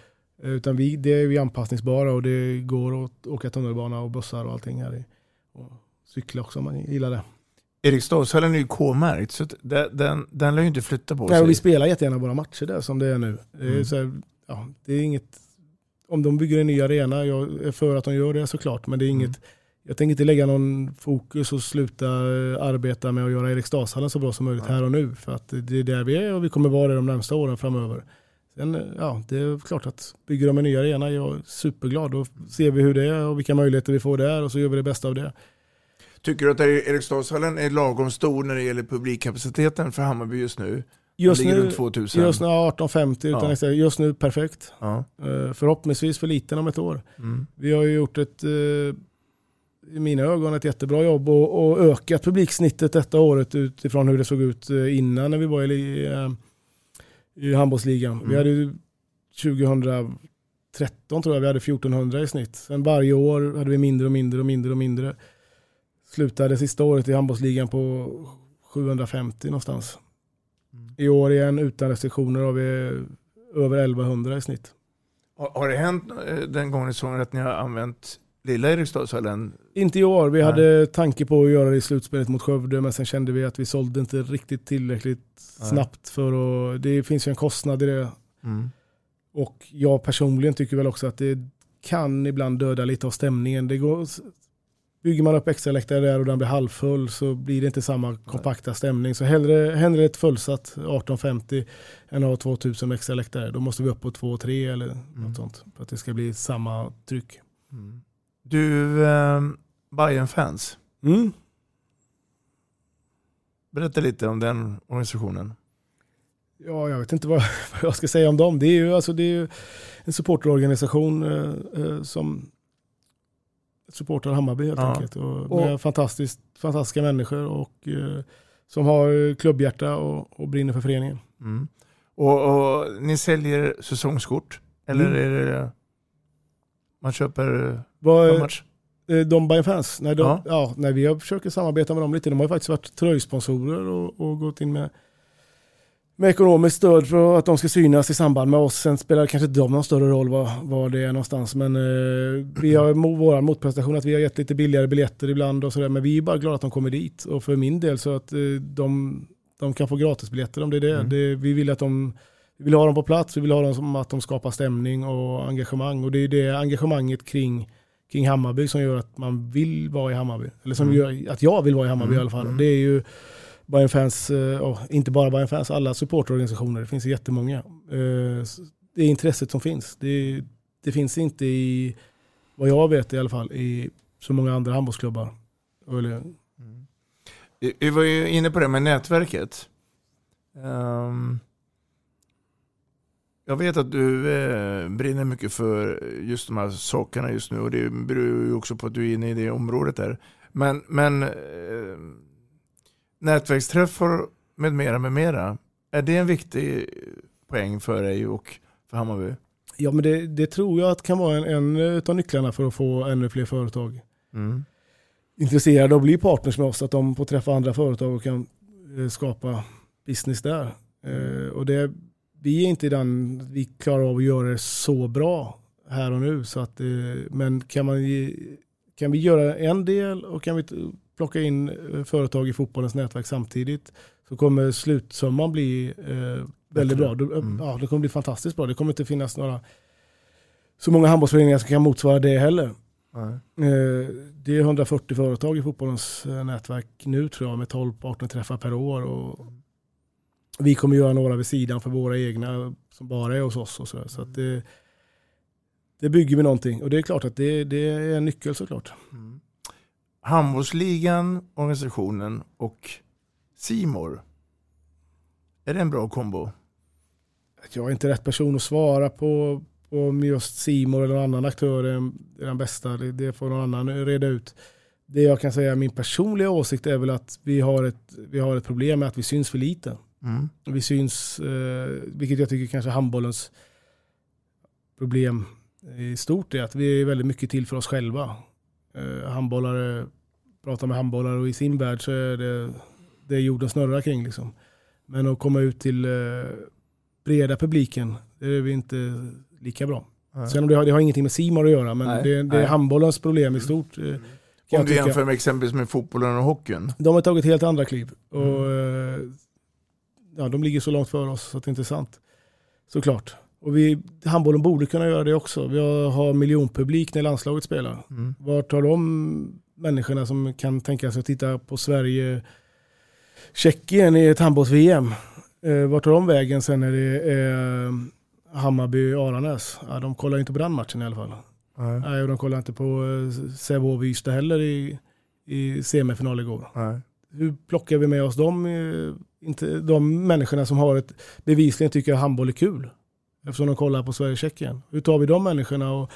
Utan vi, det är vi anpassningsbara och det går att åka tunnelbana och bussar och allting här. Och cykla också om man gillar det. Eriksdalshallen är ju K-märkt, så den, den, den lär ju inte flytta på Nej, sig. vi spelar jättegärna våra matcher där som det är nu. Det är, mm. här, ja, det är inget, om de bygger en ny arena, jag är för att de gör det såklart, men det är inget, mm. jag tänker inte lägga någon fokus och sluta eh, arbeta med att göra Eriksdalshallen så bra som möjligt här och nu. För att det är där vi är och vi kommer vara det de närmsta åren framöver. Sen, eh, ja, det är klart att bygger de en ny arena, jag är superglad. Då ser vi hur det är och vilka möjligheter vi får där och så gör vi det bästa av det. Tycker du att Eriksdalshallen är lagom stor när det gäller publikkapaciteten för Hammarby just nu? Just nu, runt 2000. just nu 1850, utan ja. just nu perfekt. Ja. Uh, förhoppningsvis för liten om ett år. Mm. Vi har ju gjort ett, uh, i mina ögon, ett jättebra jobb och, och, ökat publiksnittet detta året utifrån hur det såg ut uh, innan när vi var i, i handbollsligan. Mm. Vi hade 2013 tror jag vi hade 1400 i snitt. Sen varje år hade vi mindre och mindre och mindre och mindre. Slutade sista året i handbollsligan på 750 någonstans. Mm. I år igen utan restriktioner har vi över 1100 i snitt. Har det hänt eh, den gången i säsongen att ni har använt lilla Eriksdalshallen? Inte i år. Vi Nej. hade tanke på att göra det i slutspelet mot Skövde men sen kände vi att vi sålde inte riktigt tillräckligt Nej. snabbt för att, det finns ju en kostnad i det. Mm. Och jag personligen tycker väl också att det kan ibland döda lite av stämningen. Det går, Bygger man upp extra läktare där och den blir halvfull så blir det inte samma kompakta stämning. Så hellre, hellre ett fullsatt 1850 än att ha 2000 extra läktare. Då måste vi upp på 2-3 eller mm. något sånt. För att det ska bli samma tryck. Mm. Du, eh, bayern fans mm. Berätta lite om den organisationen. Ja, jag vet inte vad, vad jag ska säga om dem. Det är ju, alltså, det är ju en supporterorganisation eh, eh, som supportrar Hammarby helt ja. enkelt. Och, och med fantastiskt, fantastiska människor och, eh, som har klubbhjärta och, och brinner för föreningen. Mm. Och, och, ni säljer säsongskort? Eller mm. är det man köper Vad, match? Eh, de Bayern fans? Nej, de, ja. ja. nej, vi har försökt samarbeta med dem lite. De har faktiskt varit tröjsponsorer och, och gått in med med ekonomiskt stöd för att de ska synas i samband med oss. Sen spelar kanske inte de någon större roll var, var det är någonstans. Men eh, vi har vår motprestation att vi har gett lite billigare biljetter ibland och sådär. Men vi är bara glada att de kommer dit. Och för min del så att eh, de, de kan få gratisbiljetter om det är det. Mm. det. Vi vill att de vi vill ha dem på plats, vi vill ha dem som att de skapar stämning och engagemang. Och det är det engagemanget kring, kring Hammarby som gör att man vill vara i Hammarby. Eller som mm. gör att jag vill vara i Hammarby mm. i alla fall. Mm. Det är ju Bayern fans, och eh, inte bara Bayern fans, alla supportorganisationer, det finns jättemånga. Eh, det är intresset som finns. Det, det finns inte i, vad jag vet i alla fall, i så många andra handbollsklubbar. Mm. Vi var ju inne på det med nätverket. Um, Jag vet att du eh, brinner mycket för just de här sakerna just nu och det beror ju också på att du är inne i det området där. Men, men eh, nätverksträffar med mera, med mera, är det en viktig poäng för dig och för Hammarby? Ja, men det, det tror jag att kan vara en, en av nycklarna för att få ännu fler företag Mm. intresserade och bli partners med oss. Att de får träffa andra företag och kan eh, skapa business där. Eh, och det, vi är inte i den, vi klarar av att göra det så bra här och nu. Så att, eh, men kan, man, kan vi göra en del och kan vi plocka in eh, företag i fotbollens nätverk samtidigt så kommer slutsumman bli eh, väldigt bra. Det, ja, det kommer bli fantastiskt bra. Det kommer inte finnas några så många handbollsföreningar som kan motsvara det heller. Eh, Det är 140 företag i fotbollens eh, nätverk nu tror jag med 12 partnerträffar per år. Och vi kommer göra några vid sidan för våra egna som bara är hos oss. Och så där. så att det, det bygger vi någonting och det är klart att det, det är en nyckel såklart. Handbollsligan, organisationen och Simor. Är det en bra kombo? Jag är inte rätt person att svara på, om just Simor eller någon annan aktör är, den bästa. Det, det får någon annan reda ut. Det jag kan säga, min personliga åsikt är väl att vi har ett, vi har ett problem med att vi syns för lite. Mm. Vi syns, eh, vilket jag tycker kanske handbollens problem i stort är att vi är väldigt mycket till för oss själva. Eh, handbollare pratar med handbollare och i sin värld så är det det jorden snurrar kring. Liksom. Men att komma ut till eh, breda publiken, det är vi inte lika bra. Nej. Sen om det har, det har ingenting med Simor att göra, men Nej, det, det nej. är handbollens problem i stort. kan jag Om du jämför med exempelvis med fotbollen och hockeyn. De har tagit helt andra kliv. Mm. Och, eh, ja, de ligger så långt för oss så att det inte är sant. Såklart. Och vi, handbollen borde kunna göra det också. Vi har, har miljonpublik när landslaget spelar. Mm. Vart har de människorna som kan tänka sig att titta på Sverige, Tjeckien i ett handbolls-VM? Eh, vart tar de vägen sen när det är Hammarby-Aranäs? Ja, de kollar inte på den matchen i alla fall. Nej. Nej, och de kollar inte på eh, Sävehof-Ystad heller i, i semifinal igår. Nej. Hur plockar vi med oss de, eh, inte, de människorna som har ett, bevisligen tycker att handboll är kul? Eftersom de kollar på Sverige-Tjeckien. Hur tar vi de människorna och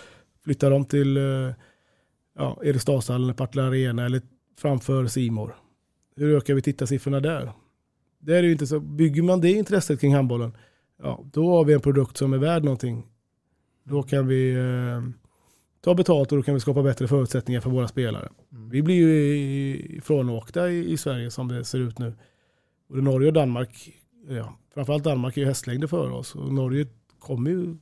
flyttar dem till eh, ja, Eriksdalshallen, Partille Arena eller framför Simor? Hur ökar vi tittarsiffrorna där? Det är ju inte så, bygger man det intresset kring handbollen, ja, då har vi en produkt som är värd någonting. Då kan vi eh, ta betalt och då kan vi skapa bättre förutsättningar för våra spelare. Vi blir ju ifrånåkta i, i Sverige som det ser ut nu. Både Norge och Danmark, ja, framförallt Danmark är ju hästlängder före oss och Norge kommer ju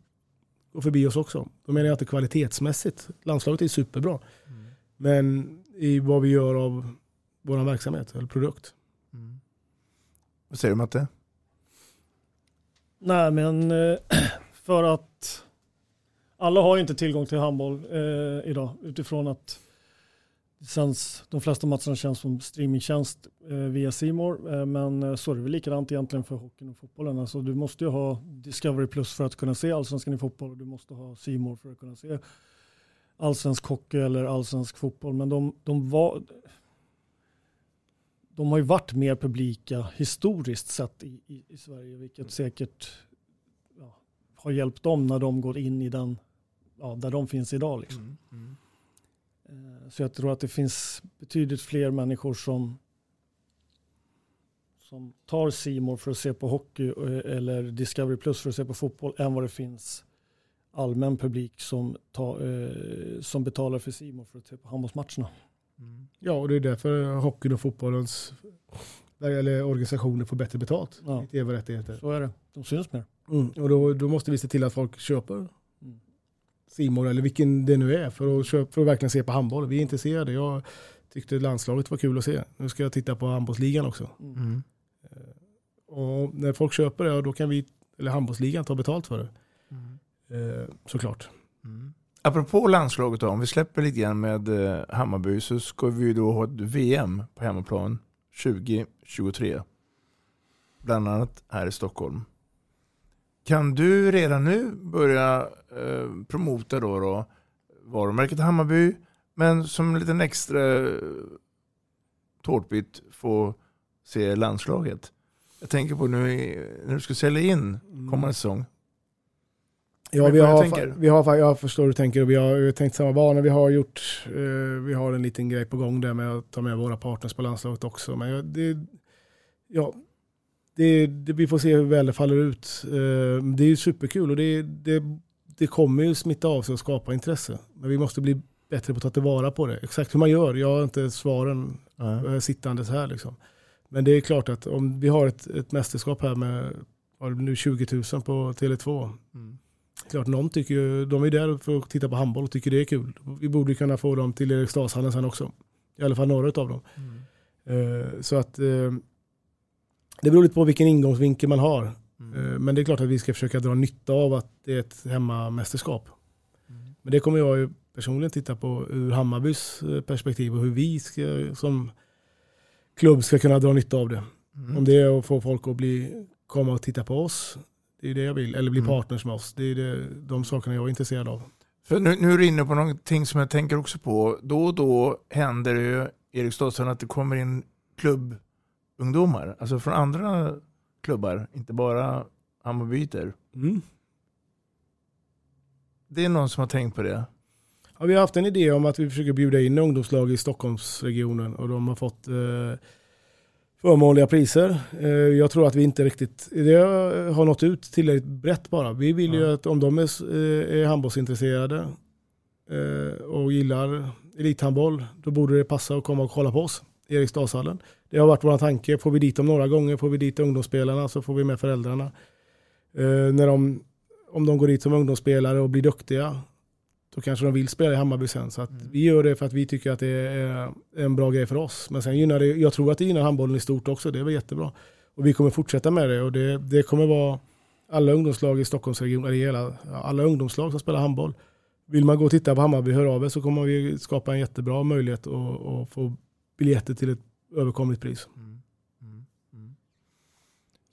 gå förbi oss också. Då menar jag inte kvalitetsmässigt. Landslaget är superbra. Men i vad vi gör av vår verksamhet eller produkt. Vad säger du Matte? Nej, men eh, för att alla har ju inte tillgång till handboll eh, idag utifrån att sänds, de flesta matcherna känns som streamingtjänst eh, via Simor eh, men eh, så är det väl likadant egentligen för hockeyn och fotbollen. Alltså, du måste ju ha Discovery Plus för att kunna se allsvenskan i fotboll och du måste ha Simor för att kunna se allsvensk hockey eller allsvensk fotboll. Men de, de var de har ju varit mer publika historiskt sett i, i, i Sverige, vilket säkert ja, har hjälpt dem när de går in i den, ja, där de finns idag. Liksom. Eh, så jag tror att det finns betydligt fler människor som, som tar Simor för att se på hockey eh, eller Discovery Plus för att se på fotboll än vad det finns allmän publik som, tar, eh, som betalar för Simor för att se på handbollsmatcherna. Ja, och det är därför hockeyn och fotbollens eller organisationer får bättre betalt Ja. i tv-rättigheter. Så är det. De syns mer. Mm. Och då, då måste vi se till att folk köper Simor eller vilken det nu är för att, köpa, för att verkligen se på handboll. Vi är intresserade. Jag tyckte landslaget var kul att se. Nu ska jag titta på handbollsligan också. Mm. Och när folk köper det, då kan vi, eller handbollsligan, ta betalt för det. Eh, såklart. Apropå landslaget då, om vi släpper lite grann med eh, Hammarby så ska vi då ha ett VM på hemmaplan 2023. Bland annat här i Stockholm. Kan du redan nu börja eh, promota då, då varumärket Hammarby men som en liten extra eh, tårtbit få se landslaget? Jag tänker på nu när du ska sälja in kommande säsong. Ja, vi har, vi har, jag förstår hur du tänker och vi har tänkt samma bana. Vi har gjort, eh, vi har en liten grej på gång där med att ta med våra partners på landslaget också. Men det, ja, det, det, vi får se hur väl det faller ut. Eh, det är ju superkul och det, det, det kommer ju smitta av sig och skapa intresse. Men vi måste bli bättre på att ta tillvara på det. Exakt hur man gör, jag har inte svaren eh, sittandes här. Liksom. Men det är klart att om vi har ett, ett mästerskap här med nu 20 000 på Tele2. Klart någon tycker ju, de är där för att titta på handboll och tycker det är kul. Vi borde kunna få dem till Eriksdalshallen sen också. I alla fall några av dem. Eh, så att det beror lite på vilken ingångsvinkel man har. Eh, men det är klart att vi ska försöka dra nytta av att det är ett hemmamästerskap. Men det kommer jag ju personligen titta på ur Hammarbys eh, perspektiv och hur vi ska, som klubb ska kunna dra nytta av det. Om det är att få folk att bli, komma och titta på oss, det är det jag vill. Eller bli partners med oss. Det är det, de sakerna jag är intresserad av. För nu, nu är du inne på någonting som jag tänker också på. Då och då händer det ju, Eriksdalsson, att det kommer in klubbungdomar. Alltså från andra klubbar, inte bara Hammarbyter. Mm. Det är någon som har tänkt på det. Ja, vi har haft en idé om att vi försöker bjuda in ungdomslag i Stockholmsregionen och de har fått eh, förmånliga priser. Eh, jag tror att vi inte riktigt det har nått ut tillräckligt brett bara. Vi vill ju att om de är, eh, är handbollsintresserade eh, och gillar elithandboll, då borde det passa att komma och kolla på oss i Eriksdalshallen. Det har varit vår tanke. Får vi dit dem några gånger, får vi dit ungdomsspelarna så får vi med föräldrarna. Eh, när de, om de går dit som ungdomsspelare och blir duktiga, då kanske de vill spela i Hammarby sen. Så att vi gör det för att vi tycker att det är en bra grej för oss. Men sen gynnar det, jag tror att det gynnar handbollen i stort också. Det är väl jättebra. Och vi kommer fortsätta med det. Och det, det kommer vara alla ungdomslag i Stockholmsregionen, eller hela, alla ungdomslag som spelar handboll. Vill man gå och titta på Hammarby, hör av er så kommer vi skapa en jättebra möjlighet att, att få biljetter till ett överkomligt pris.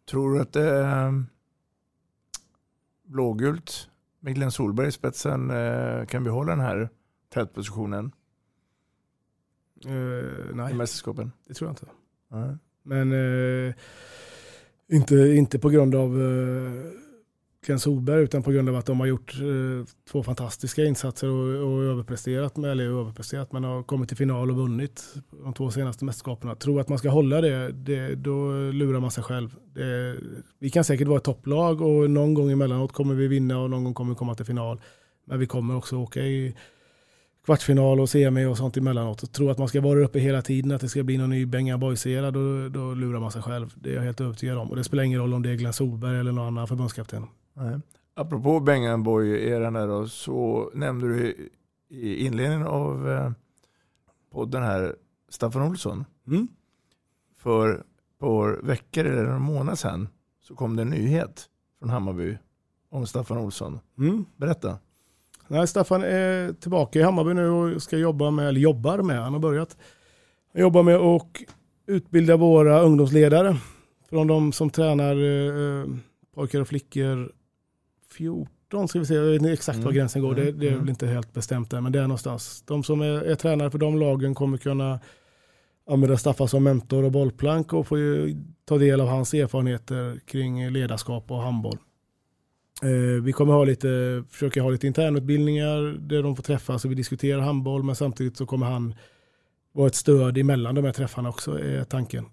Tror du att det är blågult med Glenn Solberg i spetsen eh, kan behålla den här tätpositionen Eh, i nej, mästerskapen? det tror jag inte. Men eh, inte, inte på grund av Ken Glenn Solberg utan på grund av att de har gjort eh, två fantastiska insatser och, och överpresterat, med, eller överpresterat, men har kommit till final och vunnit de två senaste mästerskapen. Tror att man ska hålla det, det då lurar man sig själv. Det, vi kan säkert vara ett topplag och någon gång emellanåt kommer vi vinna och någon gång kommer vi komma till final. Men vi kommer också åka i kvartsfinal och semi och sånt emellanåt. Och tro att man ska vara uppe hela tiden, att det ska bli någon ny Benga Boys-era, då, då lurar man sig själv. Det är jag helt övertygad om. Och det spelar ingen roll om det är Glenn Solberg eller någon annan förbundskapten. Nej. Apropå Bengan Boy-eran då, så nämnde du i- i inledningen av eh, podden här Staffan Olsson. Mm. För ett par veckor eller en månad sedan så kom det en nyhet från Hammarby om Staffan Olsson. Mm. Berätta. Nej, Staffan är tillbaka i Hammarby nu och ska jobba med, eller jobbar med, han har börjat. Han jobbar med att utbilda våra ungdomsledare. Från de som tränar eh, pojkar och flickor 14 ska vi se, jag vet inte exakt var Mm. gränsen går, det, Mm. det är Mm. väl inte helt bestämt där, men det är någonstans. De som är, är tränare för de lagen kommer kunna använda Staffan som mentor och bollplank och få ju ta del av hans erfarenheter kring ledarskap och handboll. Eh, vi kommer ha lite, försöka ha lite internutbildningar där de får träffas och vi diskuterar handboll men samtidigt så kommer han vara ett stöd emellan de här träffarna också är tanken.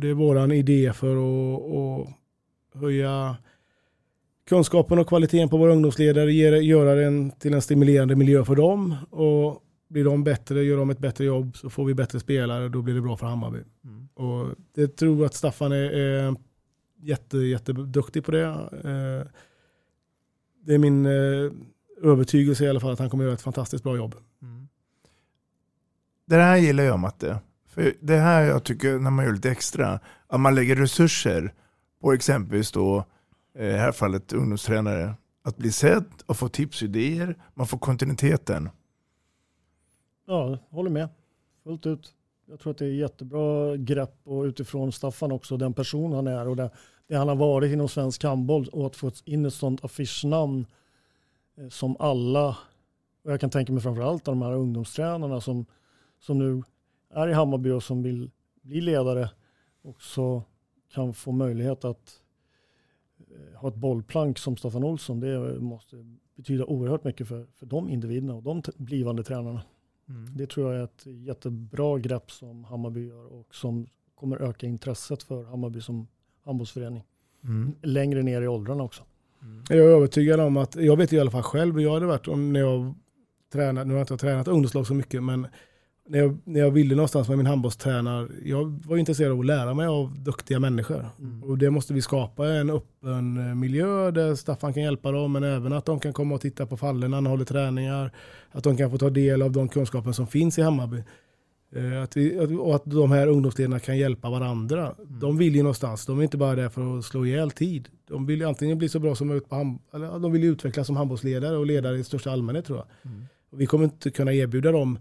Det är våran idé för att, att höja kunskapen och kvaliteten på våra ungdomsledare, ge- göra den till en stimulerande miljö för dem och blir de bättre, gör de ett bättre jobb så får vi bättre spelare då blir det bra för Hammarby. Och det tror jag att Staffan är, är jätte, jätteduktig på det. Eh, Det är min eh, övertygelse i alla fall att han kommer göra ett fantastiskt bra jobb. Det här gillar jag Matte. För det här jag tycker när man gör lite extra, att man lägger resurser på exempelvis då, Eh, i det här fallet ungdomstränare, att bli sedd och få tips och idéer, man får kontinuiteten. Ja, håller med. Fullt ut. Jag tror att det är jättebra grepp och utifrån Staffan också, den person han är och det, det han har varit inom svensk handboll och att få in ett sånt affischnamn eh, som alla, och jag kan tänka mig framförallt de här ungdomstränarna som, som nu är i Hammarby och som vill bli ledare också kan få möjlighet att ha ett bollplank som Staffan Olsson, det måste betyda oerhört mycket för, för de individerna och de blivande tränarna. Mm. Det tror jag är ett jättebra grepp som Hammarby gör och som kommer öka intresset för Hammarby som handbollsförening. Mm. Längre ner i åldrarna också. Mm. Jag är övertygad om att, jag vet i alla fall själv hur jag hade varit om när jag tränat, nu har jag inte tränat ungdomslag så mycket, men när jag, när jag ville någonstans med min handbollstränare, jag var intresserad av att lära mig av duktiga människor. Mm. Och det måste vi skapa en öppen eh, miljö där Staffan kan hjälpa dem, men även att de kan komma och titta på fallen när han håller träningar. Att de kan få ta del av de kunskaper som finns i Hammarby. Eh, att vi, och att de här ungdomsledarna kan hjälpa varandra. Mm. De vill ju någonstans, de är inte bara där för att slå ihjäl tid. De vill antingen bli så bra som möjligt på eller de vill utvecklas som handbollsledare och ledare i största allmänhet tror jag. Mm. vi kommer inte kunna erbjuda dem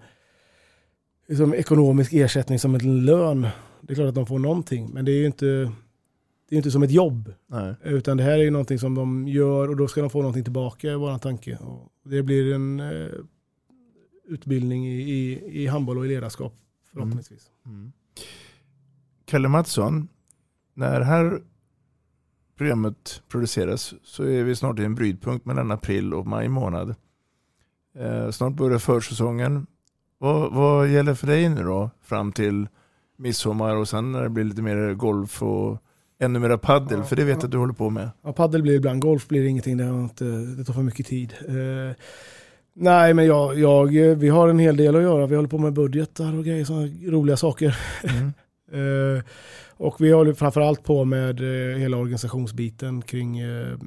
liksom, ekonomisk ersättning som en lön. Det är klart att de får någonting, men det är ju inte, det är inte som ett jobb. Nej. Utan det här är ju någonting som de gör och då ska de få någonting tillbaka, är vår tanke. Och det blir en eh, utbildning i, i, i handboll och i ledarskap förhoppningsvis. Mm. Mm. Kalle Mattsson, när det här programmet produceras så är vi snart i en brytpunkt mellan april och maj månad. Eh, snart börjar försäsongen. Vad, vad gäller för dig nu då fram till midsommar och sen när det blir lite mer golf och ännu mera paddel, ja, för det vet jag att du håller på med. Ja, paddel blir ibland, golf blir ingenting, det, inte, det tar för mycket tid. Eh, nej, men jag, jag, vi har en hel del att göra. Vi håller på med budgetar och grejer, sådana roliga saker. Mm. eh, och vi håller framförallt på med eh, hela organisationsbiten kring eh,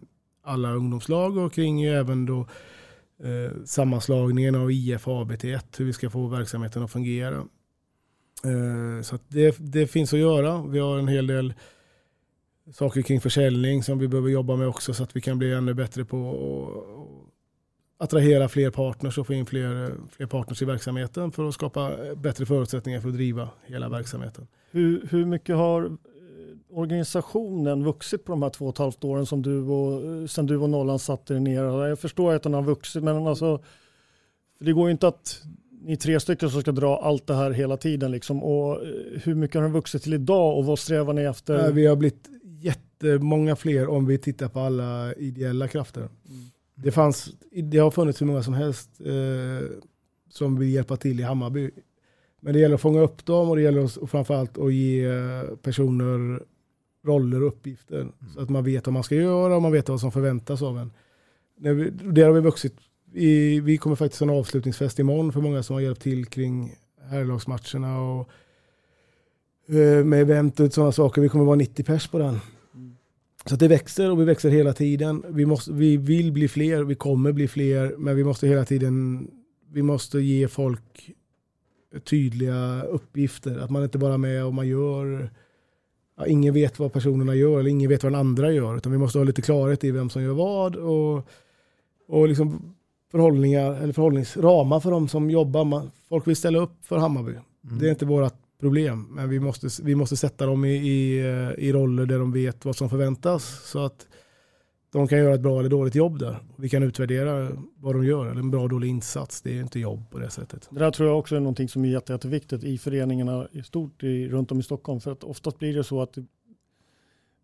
alla ungdomslag och kring även då eh, sammanslagningen av IF och ABT1, hur vi ska få verksamheten att fungera. Eh, så det, det finns att göra. Vi har en hel del saker kring försäljning som vi behöver jobba med också så att vi kan bli ännu bättre på att attrahera fler partners och få in fler, fler partners i verksamheten för att skapa bättre förutsättningar för att driva hela verksamheten. Hur, hur mycket har organisationen vuxit på de här två och ett halvt åren som du och, sen du och Nollan satte er ner? Jag förstår att den har vuxit, men alltså, det går ju inte att ni tre stycken som ska dra allt det här hela tiden. Liksom. Och eh, hur mycket har den vuxit till idag och vad strävar ni efter? Vi har blivit jättemånga fler om vi tittar på alla ideella krafter. Mm. Det, fanns, det har funnits hur många som helst eh, som vill hjälpa till i Hammarby. Men det gäller att fånga upp dem och det gäller att, framförallt att ge personer roller och uppgifter. Mm. Så att man vet vad man ska göra och man vet vad som förväntas av en. Det har vi vuxit. I, vi kommer faktiskt ha en avslutningsfest imorgon för många som har hjälpt till kring herrlagsmatcherna och eh, med event och sådana saker. Vi kommer vara 90 pers på den. Mm. Så det växer och vi växer hela tiden. Vi, måste, vi vill bli fler, vi kommer bli fler, men vi måste hela tiden vi måste ge folk tydliga uppgifter. Att man inte bara är med och man gör ja, ingen vet vad personerna gör eller ingen vet vad den andra gör. Utan vi måste ha lite klarhet i vem som gör vad och, och liksom förhållningar, eller förhållningsramar för de som jobbar. folk vill ställa upp för Hammarby. Mm. Det är inte vårt problem, men vi måste, vi måste sätta dem i, i, i roller där de vet vad som förväntas. Så att de kan göra ett bra eller dåligt jobb där. Vi kan utvärdera vad de gör, eller en bra eller dålig insats. Det är inte jobb på det sättet. Det där tror jag också är någonting som är jätte, jätteviktigt i föreningarna i stort i, runt om i Stockholm. För att oftast blir det så att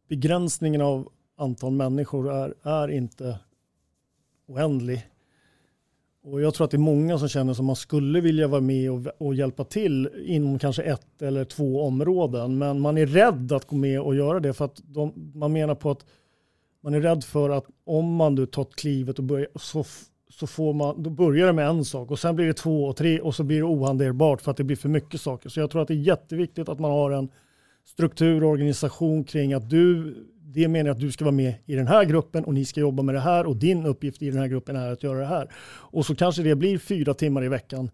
begränsningen av antal människor är, är inte oändlig. Och jag tror att det är många som känner som man skulle vilja vara med och, och, hjälpa till inom kanske ett eller två områden. Men man är rädd att gå med och göra det för att de, man menar på att man är rädd för att om man då tar klivet och börjar, så, så får man, då börjar det med en sak och sen blir det två och tre och så blir det ohanterbart för att det blir för mycket saker. Så jag tror att det är jätteviktigt att man har en struktur och organisation kring att du, det menar att du ska vara med i den här gruppen och ni ska jobba med det här och din uppgift i den här gruppen är att göra det här. Och så kanske det blir fyra timmar i veckan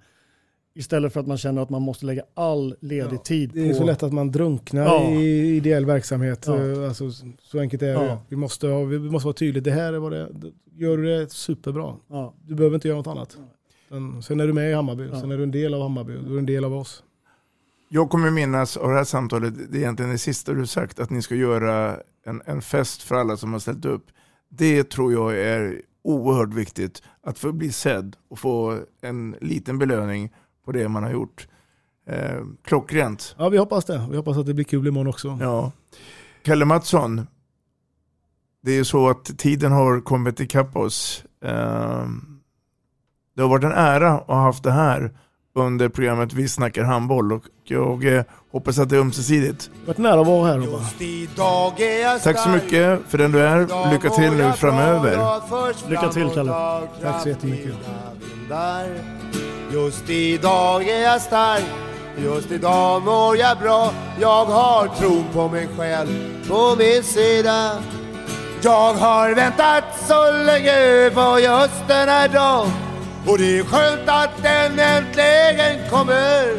Istället för att man känner att man måste lägga all ledig ja, tid på... Det är så lätt att man drunknar ja. i ideell verksamhet. Ja. Alltså, så enkelt är det. Vi, måste ha, vi måste vara tydliga. Det här är vad det är. Gör du det superbra. Du behöver inte göra något annat. sen är du med i Hammarby. Sen är du en del av Hammarby. Du är en del av oss. Jag kommer minnas av det här samtalet, det är egentligen det sista du sagt, att ni ska göra en, en fest för alla som har ställt upp. Det tror jag är oerhört viktigt. Att få bli sedd och få en liten belöning på det man har gjort. Eh, klockrent. Ja, vi hoppas det. Vi hoppas att det blir kul imorgon också. Ja. Kalle Mattsson, det är ju så att tiden har kommit ikapp oss. Eh, det har varit en ära att ha haft det här under programmet Vi snackar handboll och jag eh, hoppas att det är ömsesidigt. Varit nära att vara här Robban. Tack så mycket för den du är. Lycka till nu framöver. Lycka till Kalle. Tack så jättemycket. Just idag är jag stark, just idag mår jag bra. Jag har tron på mig själv på min sida. Jag har väntat så länge på just den här dagen. Och det är skönt att den äntligen kommer.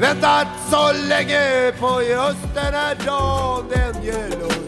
Väntat så länge på just den här dagen. Den ger lust.